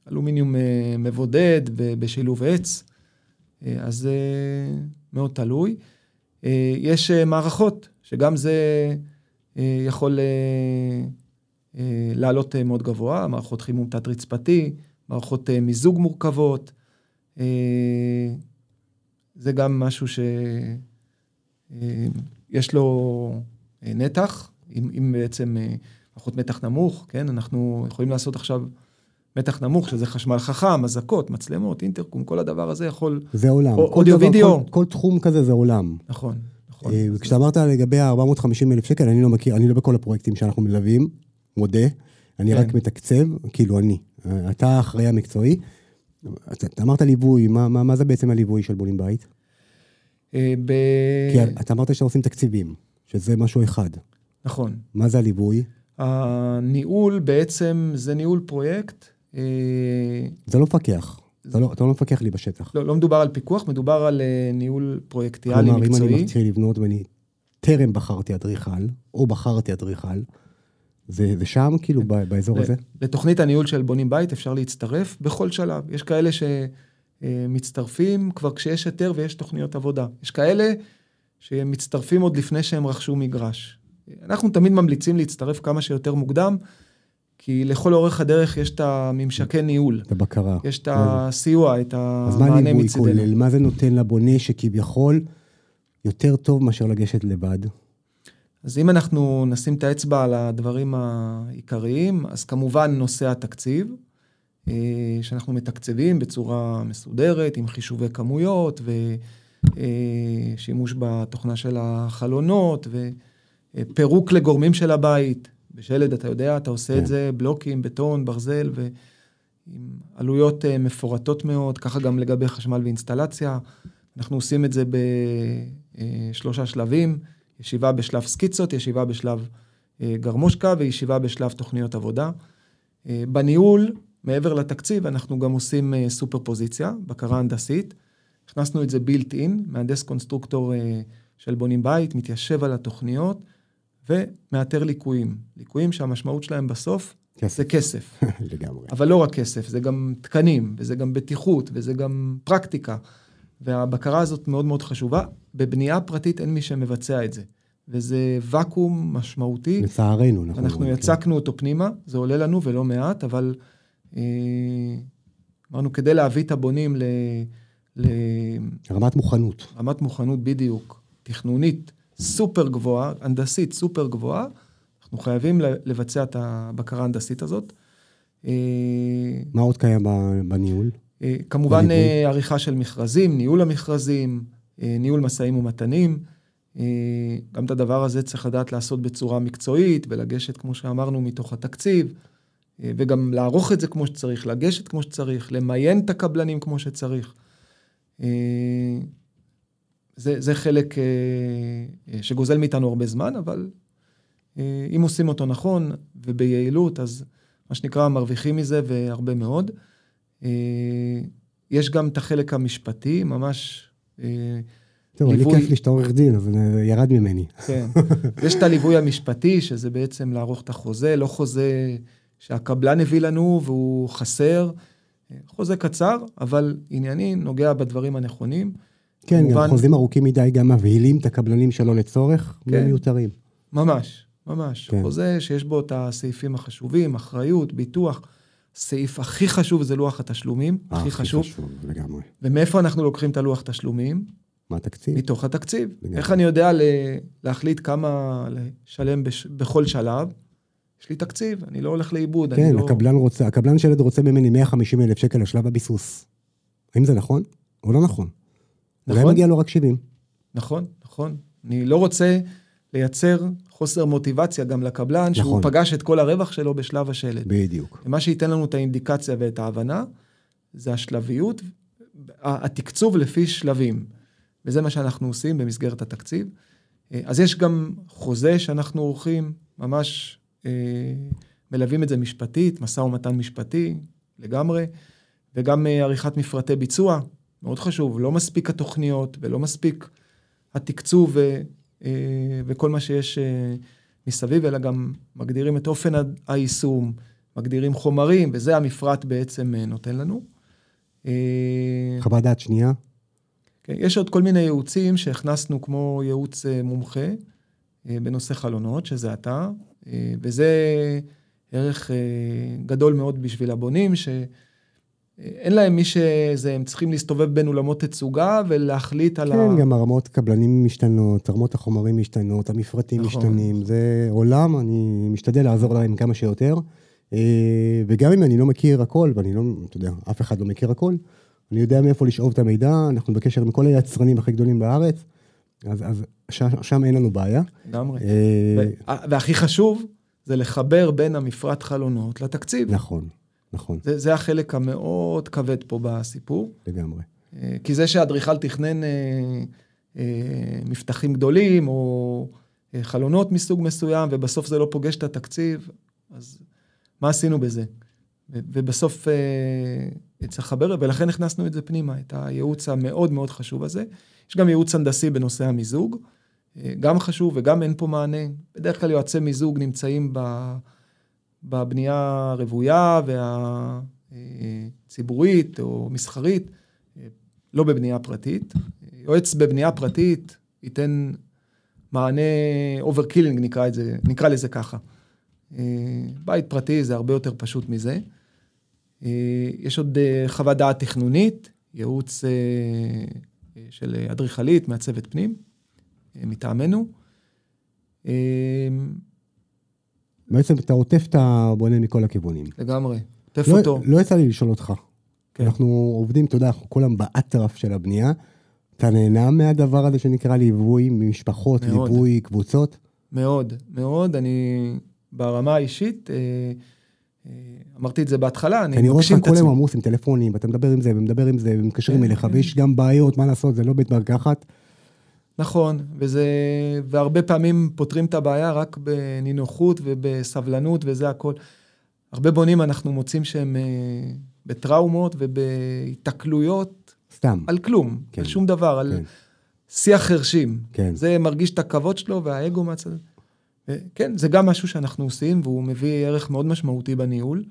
אה, אלומיניום אה, מבודד ובשילוב עץ, אה, אז זה מאוד תלוי. אה, יש אה, מערכות, שגם זה אה, יכול אה, אה, לעלות אה, מאוד גבוה, מערכות חימום תת-רצפתי, מערכות אה, מיזוג מורכבות. אה, זה גם משהו שיש לו אה, נתח, אם, אם בעצם אה, מערכות מתח נמוך, כן, אנחנו יכולים לעשות עכשיו מתח נמוך, שזה חשמל חכם, אזעקות, מצלמות, אינטרקום, כל הדבר הזה יכול, זה עולם. אודיו וידאו. כל- כל תחום כזה זה עולם. נכון, נכון. אה, אז- כשאמרת לגבי ה-450 אלף שקל, אני לא מכיר, אני לא בכל הפרויקטים שאנחנו מלווים, מודה. אני כן. רק מתקצב, כאילו אני. אה, אתה האחראי המקצועי. אתה אתה אמרת ליווי, מה- מה מה זה בעצם הליווי של בונים בית? אה, ב... כי אתה אמרת שעושים תקציבים, שזה משהו אחד. נכון. מה זה הליווי? הניהול בעצם זה ניהול פרויקט. אה, זה לא מפקח. אתה לא, אתה לא מפקח לי בשטח. לא, לא מדובר על פיקוח, מדובר על אה, ניהול פרויקטיאלי כלומר, אם אני מקצועי. מתחיל לבנות ואני טרם בחרתי אדריכל, או בחרתי אדריכל, זה, זה שם, כאילו, ב- באזור הזה? לתוכנית הניהול של בונים בית אפשר להצטרף בכל שלב. יש כאלה שמצטרפים כבר כשיש היתר ויש תוכניות עבודה. יש כאלה שמצטרפים עוד לפני שהם רכשו מגרש. אנחנו תמיד ממליצים להצטרף כמה שיותר מוקדם, כי לכל אורך הדרך יש את הממשקי ניהול, את הבקרה. יש את הסיוע, את אז מה המענה הליווי. כולל? מה זה נותן לבונה שכביכול יותר טוב מאשר לגשת לבד? אז אם אנחנו נשים את האצבע על הדברים העיקריים, אז כמובן נושא התקציב, אה, שאנחנו מתקצבים בצורה מסודרת, עם חישובי כמויות ושימוש בתוכנה של החלונות ופירוק לגורמים של הבית. בשלד, אתה יודע, אתה עושה כן. את זה בלוקים, בטון, ברזל, ועם עלויות אה, מפורטות מאוד, ככה גם לגבי חשמל ואינסטלציה. אנחנו עושים את זה בשלושה שלבים, ישיבה בשלב סקיצות, ישיבה בשלב אה, גרמושקה וישיבה בשלב תוכניות עבודה. אה, בניהול, מעבר לתקציב, אנחנו גם עושים סופר פוזיציה, בקרה הנדסית. הכנסנו את זה built-in, מהנדס קונסטרוקטור של בונים בית, מתיישב על התוכניות. ומאתר ליקויים. ליקויים שהמשמעות שלהם בסוף כסף. זה כסף. לגמרי. אבל לא רק כסף, זה גם תקנים, וזה גם בטיחות, וזה גם פרקטיקה. והבקרה הזאת מאוד מאוד חשובה. בבנייה פרטית אין מי שמבצע את זה. וזה ואקום משמעותי. לצערנו, נכון. אנחנו יצקנו כן. אותו פנימה, זה עולה לנו ולא מעט, אבל אה, אמרנו, כדי להביא את הבונים ל... ל... רמת מוכנות. רמת מוכנות, בדיוק. תכנונית, סופר גבוהה, הנדסית סופר גבוהה, אנחנו חייבים לבצע את הבקרה ההנדסית הזאת. אה, מה עוד קיים בניהול? אה, כמובן בניהול? אה, עריכה של מכרזים, ניהול המכרזים, ניהול משאים ומתנים. גם את הדבר הזה צריך לדעת לעשות בצורה מקצועית ולגשת, כמו שאמרנו, מתוך התקציב, וגם לערוך את זה כמו שצריך, לגשת כמו שצריך, למיין את הקבלנים כמו שצריך. זה, זה חלק אה, אה, שגוזל מאיתנו הרבה זמן, אבל אה, אם עושים אותו נכון וביעילות, אז מה שנקרא, מרוויחים מזה והרבה מאוד. יש גם את החלק המשפטי, ממש... טוב, ליווי... אני כיף לי שאתה עורך דין, אבל ירד ממני. כן. יש את הליווי המשפטי, שזה בעצם לערוך את החוזה, לא חוזה שהקבלן הביא לנו והוא חסר. חוזה קצר, אבל ענייני, נוגע בדברים הנכונים. כן, כמובן... גם חוזים ארוכים מדי גם מבהילים את הקבלנים שלו לצורך, כן. מיותרים. ממש, ממש. כן. חוזה שיש בו את הסעיפים החשובים, אחריות, ביטוח. סעיף הכי חשוב זה לוח התשלומים, הכי, הכי חשוב. הכי חשוב, לגמרי. ומאיפה אנחנו לוקחים את הלוח תשלומים? מה התקציב? מתוך התקציב. לגמרי. איך אני יודע להחליט כמה לשלם בש... בכל שלב? יש לי תקציב, אני לא הולך לאיבוד. כן, לא... הקבלן רוצה, הקבלן שלד רוצה ממני 150 אלף שקל לשלב הביסוס. האם זה נכון או לא נכון? נכון. אולי מגיע לו רק 70. נכון, נכון. אני לא רוצה לייצר חוסר מוטיבציה גם לקבלן, נכון. שהוא פגש את כל הרווח שלו בשלב השלד. בדיוק. ומה שייתן לנו את האינדיקציה ואת ההבנה, זה השלביות, התקצוב לפי שלבים. וזה מה שאנחנו עושים במסגרת התקציב. אה, אז יש גם חוזה שאנחנו עורכים, ממש אה, מלווים את זה משפטית, משא ומתן משפטי לגמרי, וגם אה, עריכת מפרטי ביצוע, מאוד חשוב, לא מספיק התוכניות ולא מספיק התקצוב ו, אה, וכל מה שיש אה, מסביב, אלא גם מגדירים את אופן היישום, מגדירים חומרים, וזה המפרט בעצם אה, נותן לנו. חוות דעת שנייה? כן, יש עוד כל מיני ייעוצים שהכנסנו כמו ייעוץ מומחה בנושא חלונות, שזה אתה, וזה ערך גדול מאוד בשביל הבונים, ש... אין להם מי שזה, הם צריכים להסתובב בין אולמות תצוגה ולהחליט על כן, ה... כן, גם הרמות קבלנים משתנות, רמות החומרים משתנות, המפרטים נכון. משתנים, זה עולם, אני משתדל לעזור להם כמה שיותר. אה, וגם אם אני לא מכיר הכל, ואני לא, אתה יודע, אף אחד לא מכיר הכל, אני יודע מאיפה לשאוב את המידע, אנחנו בקשר עם כל היצרנים הכי גדולים בארץ, אז, אז שם, שם אין לנו בעיה. לגמרי. אה... והכי חשוב, זה לחבר בין המפרט חלונות לתקציב. נכון. נכון. זה, זה החלק המאוד כבד פה בסיפור. לגמרי. אה, כי זה שאדריכל תכנן אה, אה, מפתחים גדולים, או אה, חלונות מסוג מסוים, ובסוף זה לא פוגש את התקציב, אז מה עשינו בזה? ובסוף אה, צריך לחבר, ולכן הכנסנו את זה פנימה, את הייעוץ המאוד מאוד חשוב הזה. יש גם ייעוץ הנדסי בנושא המיזוג, אה, גם חשוב וגם אין פה מענה. בדרך כלל יועצי מיזוג נמצאים ב... בבנייה הרוויה והציבורית או מסחרית, לא בבנייה פרטית. יועץ בבנייה פרטית ייתן מענה overkilling, נקרא, נקרא לזה ככה. בית פרטי זה הרבה יותר פשוט מזה. יש עוד חוות דעת תכנונית, ייעוץ של אדריכלית, מעצבת פנים, מטעמנו. בעצם אתה עוטף את הבונה מכל הכיוונים. לגמרי, עוטף לא, אותו. לא יצא לי לשאול אותך. כן. אנחנו עובדים, אתה יודע, אנחנו כולם באטרף של הבנייה. אתה נהנה מהדבר הזה שנקרא ליווי ממשפחות, מאוד. ליווי קבוצות? מאוד, מאוד. אני ברמה האישית, אה, אה, אמרתי את זה בהתחלה, אני אני רואה מגשים אותך את כל עצמי. היום עמוס עם טלפונים, ואתה מדבר עם זה ומדבר עם זה ומתקשרים כן, אליך. ויש גם בעיות, מה לעשות, זה לא בית מרקחת. נכון, וזה, והרבה פעמים פותרים את הבעיה רק בנינוחות ובסבלנות וזה הכל. הרבה בונים אנחנו מוצאים שהם אה, בטראומות ובהיתקלויות סתם. על כלום, כן, על שום דבר, על כן. שיח חרשים. כן. זה מרגיש את הכבוד שלו והאגו מהצד. ו- כן, זה גם משהו שאנחנו עושים, והוא מביא ערך מאוד משמעותי בניהול.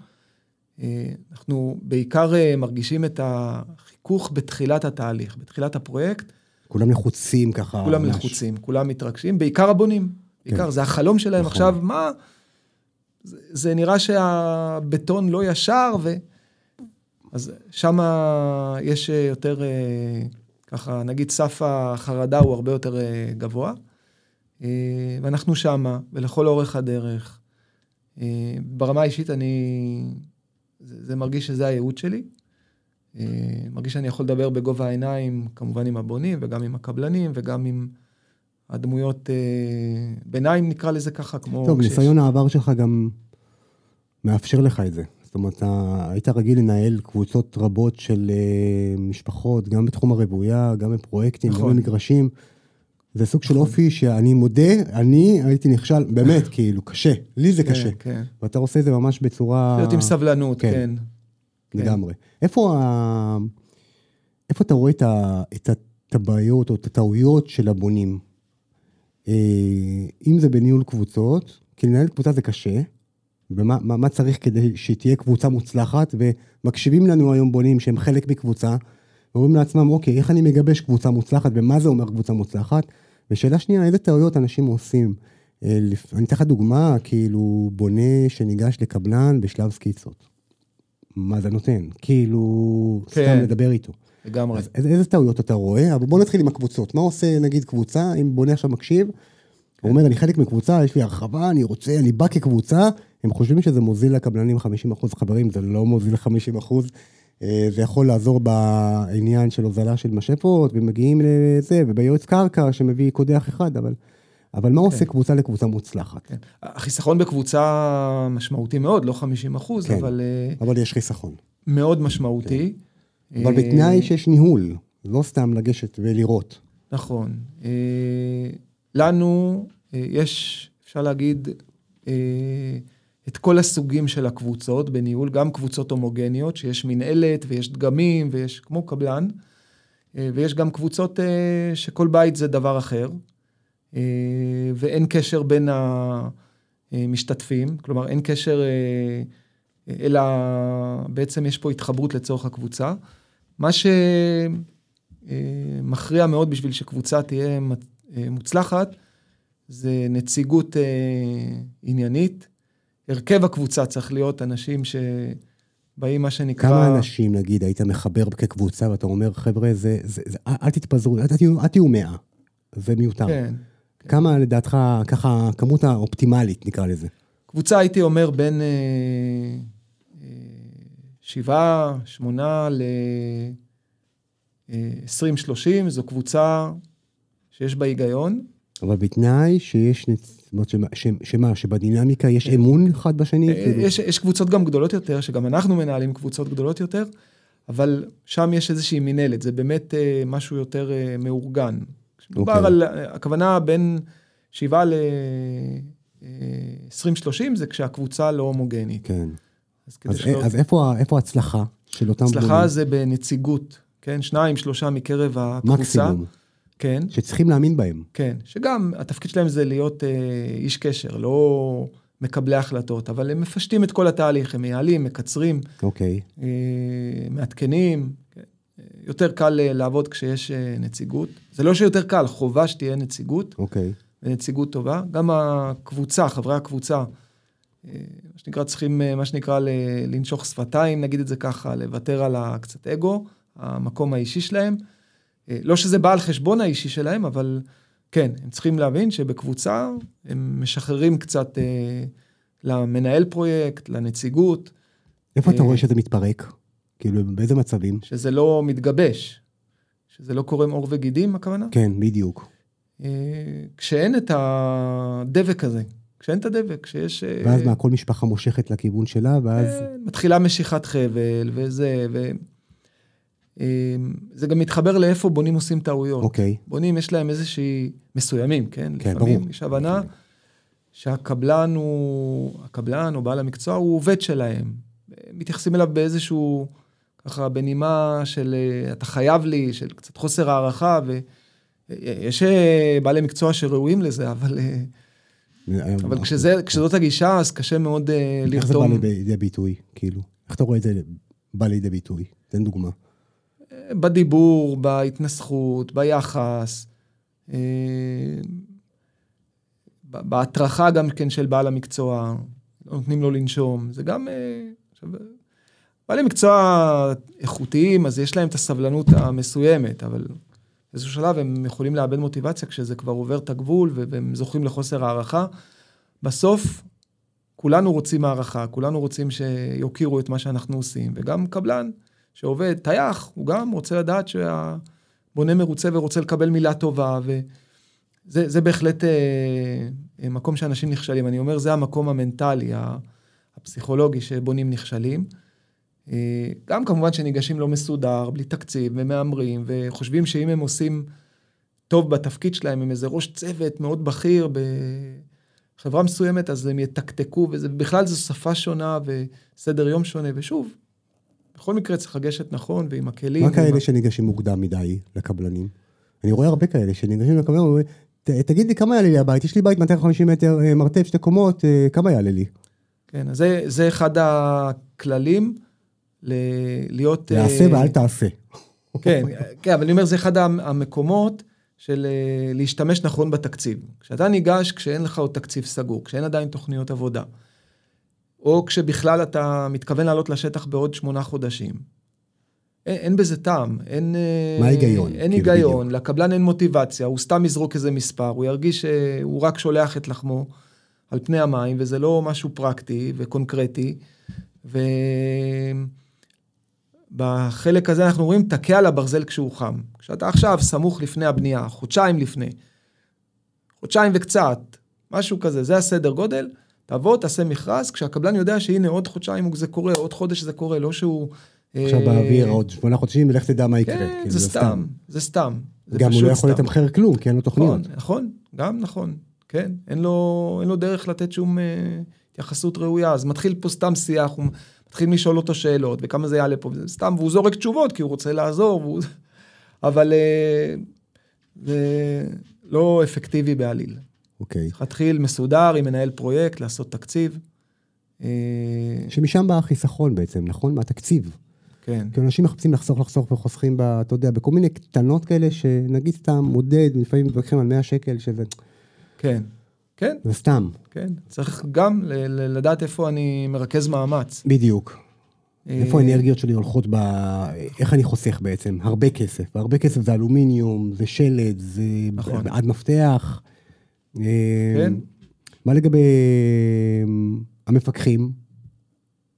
אה, אנחנו בעיקר אה, מרגישים את החיכוך בתחילת התהליך, בתחילת הפרויקט. כולם לחוצים ככה. כולם ממש. לחוצים, כולם מתרגשים, בעיקר הבונים. בעיקר, כן. זה החלום שלהם. נכון. עכשיו, מה... זה, זה נראה שהבטון לא ישר, ו... אז שם יש יותר, אה, ככה, נגיד סף החרדה הוא הרבה יותר אה, גבוה. אה, ואנחנו שמה, ולכל אורך הדרך. ברמה האישית אני... זה, זה מרגיש שזה הייעוד שלי. אה, מרגיש שאני יכול לדבר בגובה העיניים, כמובן עם הבונים וגם עם הקבלנים וגם עם הדמויות אה, ביניים, נקרא לזה ככה, כמו... טוב, כשיש- ניסיון העבר שלך גם מאפשר לך את זה. זאת אומרת, אתה היית רגיל לנהל קבוצות רבות של אה, משפחות, גם בתחום הרבויה, גם בפרויקטים, גם נכון. במגרשים. זה סוג של אופי שאני מודה, אני הייתי נכשל, באמת, כאילו, קשה. לי זה כן, קשה. כן. ואתה עושה את זה ממש בצורה... להיות עם סבלנות, כן. כן. לגמרי. איפה, ה... איפה אתה רואה את, ה... את, הבעיות או את הטעויות של הבונים? אה, אם זה בניהול קבוצות, כי לנהל קבוצה זה קשה, ומה מה, מה צריך כדי שתהיה קבוצה מוצלחת, ומקשיבים לנו היום בונים שהם חלק מקבוצה, ואומרים לעצמם, אוקיי, איך אני מגבש קבוצה מוצלחת, ומה זה אומר קבוצה מוצלחת? ושאלה שנייה, איזה טעויות אנשים עושים? אה, אני אתן לך דוגמה, כאילו, בונה שניגש לקבלן בשלב סקיצות. מה זה נותן? כאילו, כן. סתם לדבר איתו. לגמרי. אז איזה, איזה טעויות אתה רואה? אבל בוא נתחיל עם הקבוצות. מה עושה נגיד קבוצה, אם בונה עכשיו מקשיב, הוא אומר, אני חלק מקבוצה, יש לי הרחבה, אני רוצה, אני בא כקבוצה, הם חושבים שזה מוזיל לקבלנים 50% חברים, זה לא מוזיל ל-50%. אה, זה יכול לעזור בעניין של הוזלה של משאפות, ומגיעים לזה, וביועץ קרקע שמביא קודח אחד, אבל, אבל מה עושה קבוצה לקבוצה מוצלחת? כן. החיסכון בקבוצה משמעותי מאוד, לא 50 אחוז, כן. אבל אה, אבל יש חיסכון. מאוד משמעותי. אבל אה, בתנאי שיש ניהול, לא סתם לגשת ולראות. נכון. אה, לנו אה, יש, אפשר להגיד, אה, את כל הסוגים של הקבוצות בניהול, גם קבוצות הומוגניות, שיש מנהלת ויש דגמים ויש כמו קבלן, אה, ויש גם קבוצות אה, שכל בית זה דבר אחר, אה, ואין קשר בין המשתתפים, כלומר אין קשר, אה, אלא בעצם יש פה התחברות לצורך הקבוצה. מה שמכריע מאוד בשביל שקבוצה תהיה אה, מוצלחת, זה נציגות אה, עניינית. הרכב הקבוצה צריך להיות אנשים שבאים, מה שנקרא... כמה אנשים, נגיד, היית מחבר כקבוצה, ואתה אומר, חבר'ה, זה, זה, זה, אל תתפזרו, אל תהיו מאה, זה מיותר. כן. כמה לדעתך, ככה, הכמות האופטימלית, נקרא לזה. קבוצה, הייתי אומר, בין אה, אה, שבעה, שמונה ל... עשרים, שלושים, זו קבוצה שיש בה היגיון. אבל בתנאי שיש, זאת אומרת, שמה, שבדינמיקה יש אמון אחד בשני? אה, כאילו? יש, יש קבוצות גם גדולות יותר, שגם אנחנו מנהלים קבוצות גדולות יותר, אבל שם יש איזושהי מינהלת, זה באמת אה, משהו יותר אה, מאורגן. כשמדובר אוקיי. על, אה, הכוונה בין שבעה ל-20-30 זה כשהקבוצה לא הומוגנית. כן. אז אז, שלא... אז איפה, איפה ההצלחה של אותם הצלחה זה בנציגות, כן? שניים, שלושה מקרב הקבוצה. מקסימום, כן, שצריכים להאמין בהם. כן. שגם התפקיד שלהם זה להיות אה, איש קשר, לא מקבלי החלטות, אבל הם מפשטים את כל התהליך, הם מייעלים, מקצרים, אוקיי. אה, מעדכנים. יותר קל אה, לעבוד כשיש אה, נציגות. זה לא שיותר קל, חובה שתהיה נציגות, אוקיי. ונציגות טובה. גם הקבוצה, חברי הקבוצה, אה, מה שנקרא, צריכים, מה שנקרא, לנשוך שפתיים, נגיד את זה ככה, לוותר על הקצת אגו, המקום האישי שלהם. לא שזה בא על חשבון האישי שלהם, אבל כן, הם צריכים להבין שבקבוצה הם משחררים קצת אה, למנהל פרויקט, לנציגות. איפה אתה אה, רואה שזה מתפרק? כאילו, באיזה מצבים? שזה לא מתגבש, שזה לא קורם עור וגידים, הכוונה? כן, בדיוק. אה, כשאין את הדבק הזה, כשאין את הדבק, כשיש... אה, ואז מה, כל משפחה מושכת לכיוון שלה, ואז... אה, מתחילה משיכת חבל, וזה, ו... זה גם מתחבר לאיפה בונים עושים טעויות. אוקיי. בונים, יש להם איזושהי... מסוימים, כן? כן, לפעמים ברור. יש הבנה שהקבלן הוא... הקבלן או בעל המקצוע הוא עובד שלהם. מתייחסים אליו באיזשהו... ככה בנימה של אה, אתה חייב לי, של קצת חוסר הערכה, ויש אה, בעלי מקצוע שראויים לזה, אבל, אה, אבל כשזה, כשזאת הגישה, אז קשה מאוד אה, איך זה בא לרתום. לידי ביטוי, כאילו? איך אתה רואה את זה בא לידי ביטוי? תן דוגמה. בדיבור, בהתנסחות, ביחס, אה, בהטרחה גם כן של בעל המקצוע, לא נותנים לו לנשום, זה גם... אה, עכשיו, בעלי מקצוע איכותיים, אז יש להם את הסבלנות המסוימת, אבל באיזשהו שלב הם יכולים לאבד מוטיבציה כשזה כבר עובר את הגבול והם זוכים לחוסר הערכה. בסוף, כולנו רוצים הערכה, כולנו רוצים שיוקירו את מה שאנחנו עושים, וגם קבלן שעובד, טייח, הוא גם רוצה לדעת שהבונה מרוצה ורוצה לקבל מילה טובה, וזה זה בהחלט אה, מקום שאנשים נכשלים. אני אומר, זה המקום המנטלי, הפסיכולוגי שבונים נכשלים. אה, גם כמובן שניגשים לא מסודר, בלי תקציב, ומהמרים, וחושבים שאם הם עושים טוב בתפקיד שלהם, עם איזה ראש צוות מאוד בכיר בחברה מסוימת, אז הם יתקתקו, ובכלל זו שפה שונה וסדר יום שונה, ושוב, בכל מקרה צריך לגשת נכון ועם הכלים. מה כאלה שניגשים מוקדם מדי לקבלנים? אני רואה הרבה כאלה שניגשים לקבלנים, אומרים, "ת- תגיד לי כמה יעלה לי הבית, יש לי בית 250 מטר, אה, מרתף, שתי קומות, אה, כמה יעלה לי? כן, אז זה, זה אחד הכללים להיות... תעשה אה, ואל תעשה. כן, כן, אבל אני אומר, זה אחד המ- המקומות של אה, להשתמש נכון בתקציב. כשאתה ניגש, כשאין לך עוד תקציב סגור, כשאין עדיין תוכניות עבודה, או כשבכלל אתה מתכוון לעלות לשטח בעוד שמונה חודשים. אין, אין בזה טעם, אין... אה, מה ההיגיון? אין כאילו, היגיון, לקבלן אין מוטיבציה, הוא סתם יזרוק איזה מספר, הוא ירגיש שהוא רק שולח את לחמו על פני המים, וזה לא משהו פרקטי וקונקרטי. ובחלק הזה אנחנו רואים, תכה על הברזל כשהוא חם. כשאתה עכשיו סמוך לפני הבנייה, חודשיים לפני, חודשיים וקצת, משהו כזה, זה הסדר גודל, תבוא, תעשה מכרז, כשהקבלן יודע שהנה עוד חודשיים זה קורה, עוד חודש זה קורה, לא שהוא... עכשיו אה, באוויר עוד שמונה חודשים, ולך תדע מה יקרה. כן, כאילו, זה סתם, זה סתם. זה גם הוא לא יכול סתם. לתמחר כלום, כי אין לו תוכניות. נכון, נכון, גם נכון, כן, אין לו, אין לו דרך לתת שום אה, התייחסות ראויה, אז מתחיל פה סתם שיח, הוא מתחיל לשאול אותו שאלות, וכמה זה יעלה פה, וזה סתם, והוא זורק תשובות, כי הוא רוצה לעזור, והוא... אבל אה, זה לא אפקטיבי בעליל. אוקיי. צריך להתחיל מסודר עם מנהל פרויקט, לעשות תקציב. אה, שמשם בא החיסכון בעצם, נכון? מהתקציב. כן, כי אנשים מחפשים לחסוך, לחסוך וחוסכים, ב, אתה יודע, בכל מיני קטנות כאלה, שנגיד סתם מודד, לפעמים מתווכחים על 100 שקל, שזה כן, כן, זה סתם. כן. צריך גם לדעת איפה אני מרכז מאמץ. בדיוק. איפה אה, האנרגיות שלי הולכות ב... איך אני חוסך בעצם? הרבה כסף. והרבה כסף זה אלומיניום, זה שלד, זה נכון. עד מפתח. אה, כן. מה לגבי אה, המפקחים?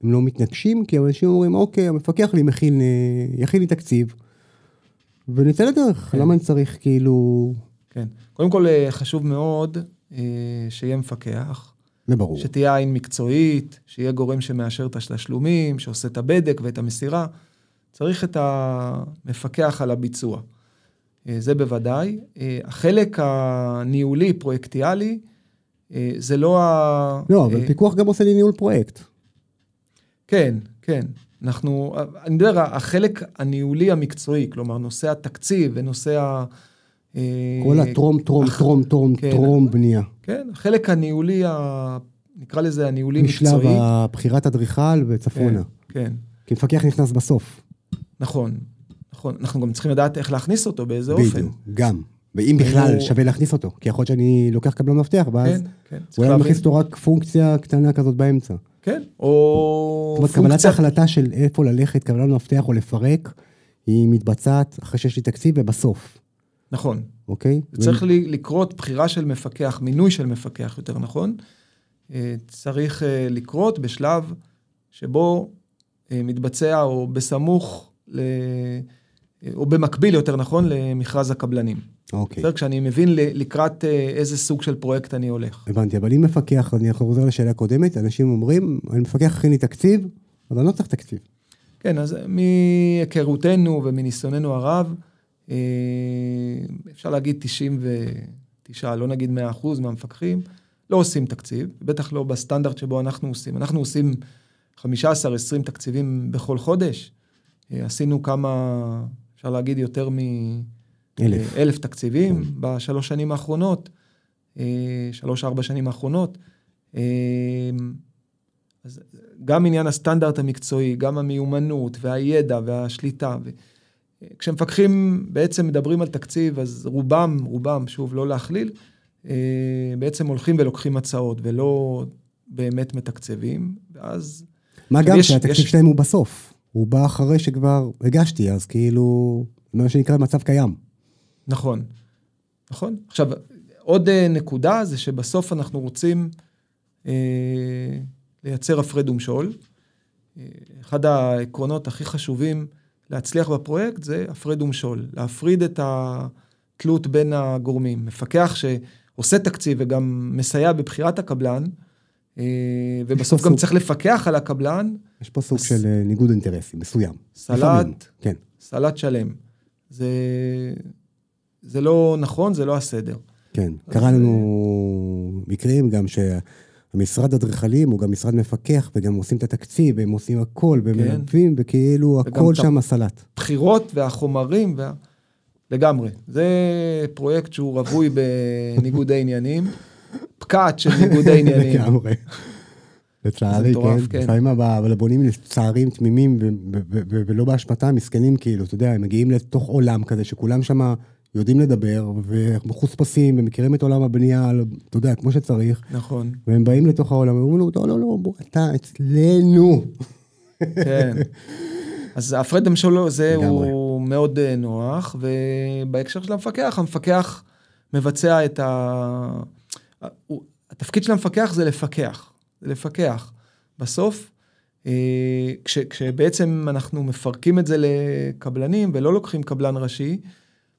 הם לא מתנגשים, כי אנשים אומרים, אוקיי, המפקח לי מכין, יכין לי תקציב, ונצא לדרך. כן. למה אני צריך כאילו... כן. קודם כל, חשוב מאוד שיהיה מפקח, זה ברור. שתהיה עין מקצועית, שיהיה גורם שמאשר את התשלומים, שעושה את הבדק ואת המסירה. צריך את המפקח על הביצוע. אה, זה בוודאי. אה, החלק הניהולי, פרויקטיאלי, אה, זה לא ה... לא, אבל אה, פיקוח גם עושה לי ניהול פרויקט. כן, כן. אנחנו, אני מדבר, החלק הניהולי המקצועי, כלומר, נושא התקציב ונושא ה... כל הטרום, טרום, טרום, טרום, כן. טרום בנייה. כן, החלק הניהולי, ה... נקרא לזה הניהולי משלב מקצועי. הבחירת אדריכל וצפונה. כן, כן, כי מפקח נכנס בסוף. נכון, נכון. אנחנו גם צריכים לדעת איך להכניס אותו, באיזה אופן. בדיוק, גם. ואם בכלל הוא- שווה להכניס אותו. כי יכול להיות שאני לוקח קבלן מפתח, ואז כן, אולי אני להבין. מכניס אותו רק פונקציה קטנה כזאת באמצע. כן, או זאת אומרת, קבלת. ההחלטה של איפה ללכת, קבלן מפתח או לפרק, היא מתבצעת אחרי שיש לי תקציב ובסוף. נכון, אוקיי? צריך לי- לקרות בחירה של מפקח, מינוי של מפקח, יותר נכון. אה, צריך אה, לקרות בשלב שבו אה, מתבצע, או בסמוך, ל... או במקביל, יותר נכון, למכרז הקבלנים. אוקיי. בסדר? כשאני מבין לקראת איזה סוג של פרויקט אני הולך. הבנתי, אבל אם מפקח, אני חוזר לשאלה הקודמת, אנשים אומרים, אני מפקח הכין לי תקציב, אבל אני לא צריך תקציב. כן, אז מהיכרותנו ומניסיוננו הרב, אפשר להגיד 99, לא נגיד 100 אחוז מהמפקחים, לא עושים תקציב, בטח לא בסטנדרט שבו אנחנו עושים. אנחנו עושים 15-20 תקציבים בכל חודש. אה, עשינו כמה, אפשר להגיד, יותר מ... אלף. אה, אלף תקציבים בשלוש שנים האחרונות, אה, שלוש-ארבע שנים האחרונות. אה, אז גם עניין הסטנדרט המקצועי, גם המיומנות והידע והשליטה. ו... כשמפקחים בעצם מדברים על תקציב, אז רובם, רובם, שוב, לא להכליל, אה, בעצם הולכים ולוקחים הצעות ולא באמת מתקצבים, ואז... מה גם יש- שהתקציב יש- שלהם הוא בסוף. הוא בא אחרי שכבר הגשתי, אז כאילו, מה שנקרא מצב קיים. נכון, נכון. עכשיו, עוד אה, נקודה זה שבסוף אנחנו רוצים אה, לייצר הפרד ומשול. אה, אחד העקרונות הכי חשובים להצליח בפרויקט זה הפרד ומשול, להפריד את התלות בין הגורמים. מפקח שעושה תקציב וגם מסייע בבחירת הקבלן, אה, ובסוף גם סוג- צריך לפקח על הקבלן, יש פה סוג אז- של אה, ניגוד אינטרסים מסוים. סלט, לפעמים, כן. סלט שלם. זה, זה לא נכון, זה לא הסדר. כן, אז, קרה לנו מקרים גם שהמשרד אדריכלים הוא גם משרד מפקח, וגם עושים את התקציב, והם עושים הכל, והם כן. מלווים, וכאילו הכל שם סלט. בחירות והחומרים, וה... לגמרי. זה פרויקט שהוא רווי בניגודי עניינים, פקעת של ניגודי עניינים. לגמרי. לצערי, כן. כן. לפעמים הבונים לצערים תמימים, ולא באשמתם, מסכנים כאילו, אתה יודע, הם מגיעים לתוך עולם כזה, שכולם שם יודעים לדבר, ומחוספסים, ומכירים את עולם הבנייה, אתה יודע, כמו שצריך, נכון, והם באים לתוך העולם, ואומרים לו, לא, לא, לא, בוא, אתה אצלנו. כן. אז המשול הזה לגמרי. הוא מאוד אה, נוח, ובהקשר של המפקח, המפקח מבצע את ה... התפקיד של המפקח זה לפקח, זה לפקח. בסוף, אה, כש, כשבעצם אנחנו מפרקים את זה לקבלנים ולא לוקחים קבלן ראשי,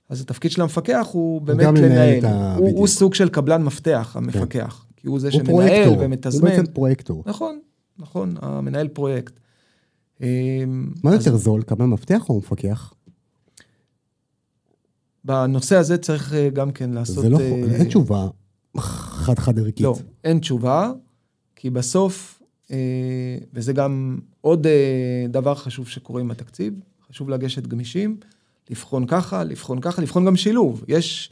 אז התפקיד של המפקח הוא באמת לנהל הוא, הוא. סוג של קבלן מפתח, המפקח. כי הוא זה הוא שמנהל פרויקטור, הוא ומתזמן. בעצם פרויקטור. נכון, נכון, המנהל פרויקט. אה, מה אז יותר זול, קבלן מפתח או מפקח? בנושא הזה צריך אה, גם כן לעשות... זה לא, אה, אין תשובה חד-חד ערכית. לא, אין תשובה, כי בסוף, אה, וזה גם עוד אה, דבר חשוב שקורה עם התקציב, חשוב לגשת גמישים, לבחון ככה, לבחון ככה, לבחון גם שילוב. יש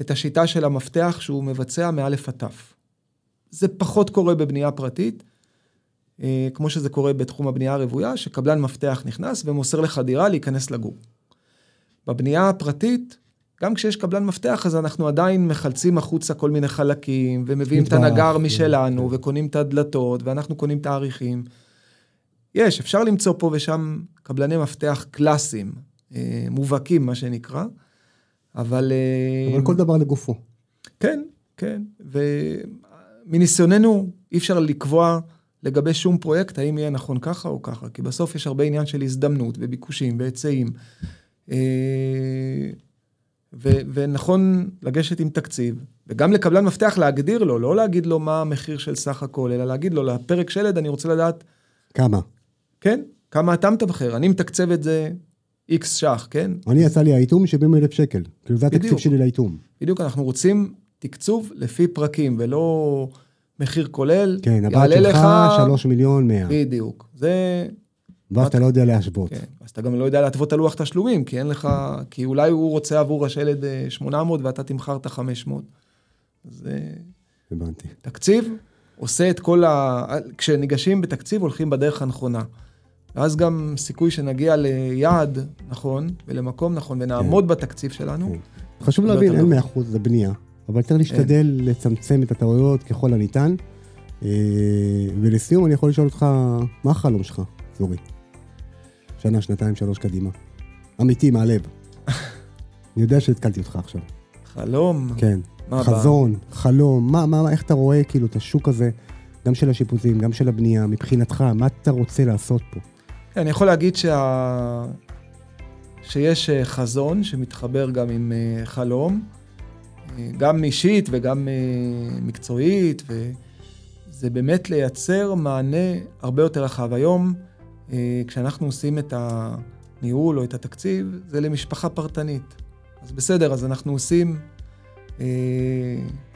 את השיטה של המפתח שהוא מבצע מאלף עד תף. זה פחות קורה בבנייה פרטית, אה, כמו שזה קורה בתחום הבנייה הרוויה, שקבלן מפתח נכנס ומוסר לך דירה להיכנס לגור. בבנייה הפרטית, גם כשיש קבלן מפתח, אז אנחנו עדיין מחלצים החוצה כל מיני חלקים, ומביאים את הנגר ו- משלנו, כן. וקונים את הדלתות, ואנחנו קונים את האריכים. יש, אפשר למצוא פה ושם קבלני מפתח קלאסיים, מובהקים, מה שנקרא, אבל... אה, אבל כל דבר לגופו. כן, כן. ומניסיוננו, אי אפשר לקבוע לגבי שום פרויקט, האם יהיה נכון ככה או ככה, כי בסוף יש הרבה עניין של הזדמנות וביקושים והיצעים. אה, ו- ונכון לגשת עם תקציב, וגם לקבלן מפתח להגדיר לו, לא להגיד לו מה המחיר של סך הכל, אלא להגיד לו, לפרק שלד אני רוצה לדעת, כמה? כן, כמה אתה מתמחר, אני מתקצב את זה איקס ש"ח, כן? אני יצא לי האיטום 70 אלף שקל. כאילו זה התקציב. שלי לאיטום. בדיוק, אנחנו רוצים תקצוב לפי פרקים, ולא מחיר כולל. כן, הבת שלך לך... 3 מיליון 100. בדיוק. זה... ואז אתה לא יודע להשוות. כן. אז אתה גם לא יודע להתוות על לוח תשלומים, כי אין לך... כי אולי הוא רוצה עבור השלד אה, 800 ואתה תמכרת 500. זה הבנתי. תקציב עושה את כל ה... כשניגשים בתקציב הולכים בדרך הנכונה. ואז גם סיכוי שנגיע ליעד נכון ולמקום נכון ונעמוד בתקציב שלנו. כן. חשוב להבין, אין נכון. 100% זה בנייה, אבל צריך להשתדל לצמצם את הטעויות ככל הניתן. אה, ולסיום אני יכול לשאול אותך, מה החלום שלך, זורי? שנה, שנתיים, שלוש קדימה. אמיתי, מהלב. אני יודע שהתקלתי אותך עכשיו. חלום? כן. מה חזון, חלום, מה, מה, איך אתה רואה כאילו את השוק הזה, גם של השיפוצים, גם של הבנייה, מבחינתך, מה אתה רוצה לעשות פה? אני יכול להגיד שה... שיש אה, חזון שמתחבר גם עם אה, חלום, אה, גם אישית וגם מקצועית, וזה באמת לייצר מענה הרבה יותר רחב. היום, כשאנחנו עושים את הניהול או את התקציב, זה למשפחה פרטנית. אז בסדר, אז אנחנו עושים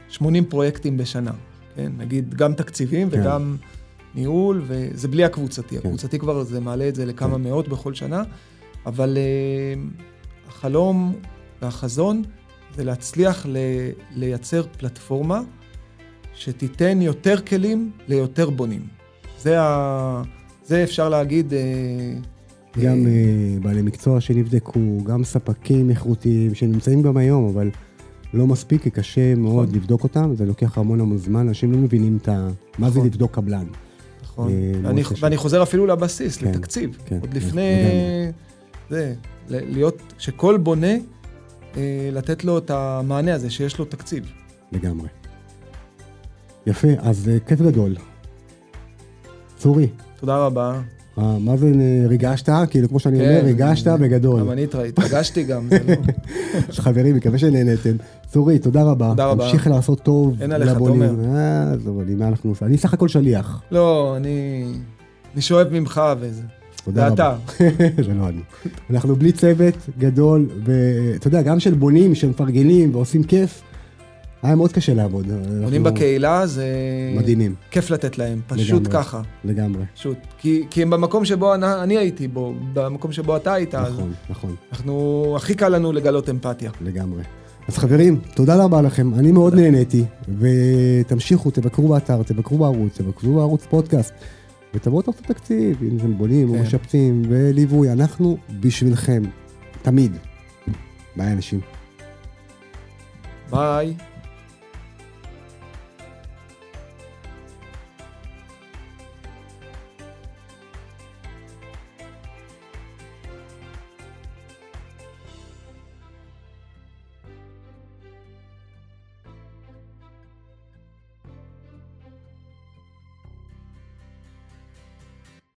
80 פרויקטים בשנה, כן? נגיד גם תקציבים כן. וגם ניהול, וזה בלי הקבוצתי. כן. הקבוצתי כבר, זה מעלה את זה לכמה כן. מאות בכל שנה. אבל uh, החלום והחזון זה להצליח ל- לייצר פלטפורמה שתיתן יותר כלים ליותר בונים. זה, ה... זה אפשר להגיד... Uh, גם uh, בעלי מקצוע שנבדקו, גם ספקים איכותיים שנמצאים גם היום, אבל לא מספיק, כי קשה מאוד נכון. לבדוק אותם, זה לוקח המון המון זמן, אנשים לא מבינים את ה... מה זה נכון. לבדוק קבלן. נכון, ואני, ואני חוזר אפילו לבסיס, כן, לתקציב. כן, עוד לפני... זה, להיות, שכל בונה, אה, לתת לו את המענה הזה, שיש לו תקציב. לגמרי. יפה, אז אה, כיף גדול. צורי. תודה רבה. אה, מה זה ריגשת? כאילו, כמו שאני כן, אומר, ריגשת בגדול. גם אני התרגשתי גם, זה לא... חברים, מקווה שנהנתם. צורי, תודה רבה. תודה רבה. תמשיך לעשות טוב אין עליך, תומר. אה, עזוב, אני, מה אנחנו עושים? אני סך הכל שליח. לא, אני... אני שואב ממך וזה. תודה רבה. זה לא אני. אנחנו בלי צוות גדול, ואתה יודע, גם של בונים, שמפרגנים ועושים כיף, היה מאוד קשה לעבוד. בונים בקהילה זה... מדהימים. כיף לתת להם, פשוט לגמרי, ככה. לגמרי. פשוט. כי, כי הם במקום שבו אני, אני הייתי בו, במקום שבו אתה היית. נכון, אז נכון. אנחנו, הכי קל לנו לגלות אמפתיה. לגמרי. אז חברים, תודה רבה לכם, אני מאוד נהניתי, ותמשיכו, תבקרו באתר, תבקרו בערוץ, תבקרו בערוץ פודקאסט. ותבואו תעשו תקציב, אם אתם בונים כן. או משפצים, וליווי, אנחנו בשבילכם, תמיד. ביי אנשים. ביי.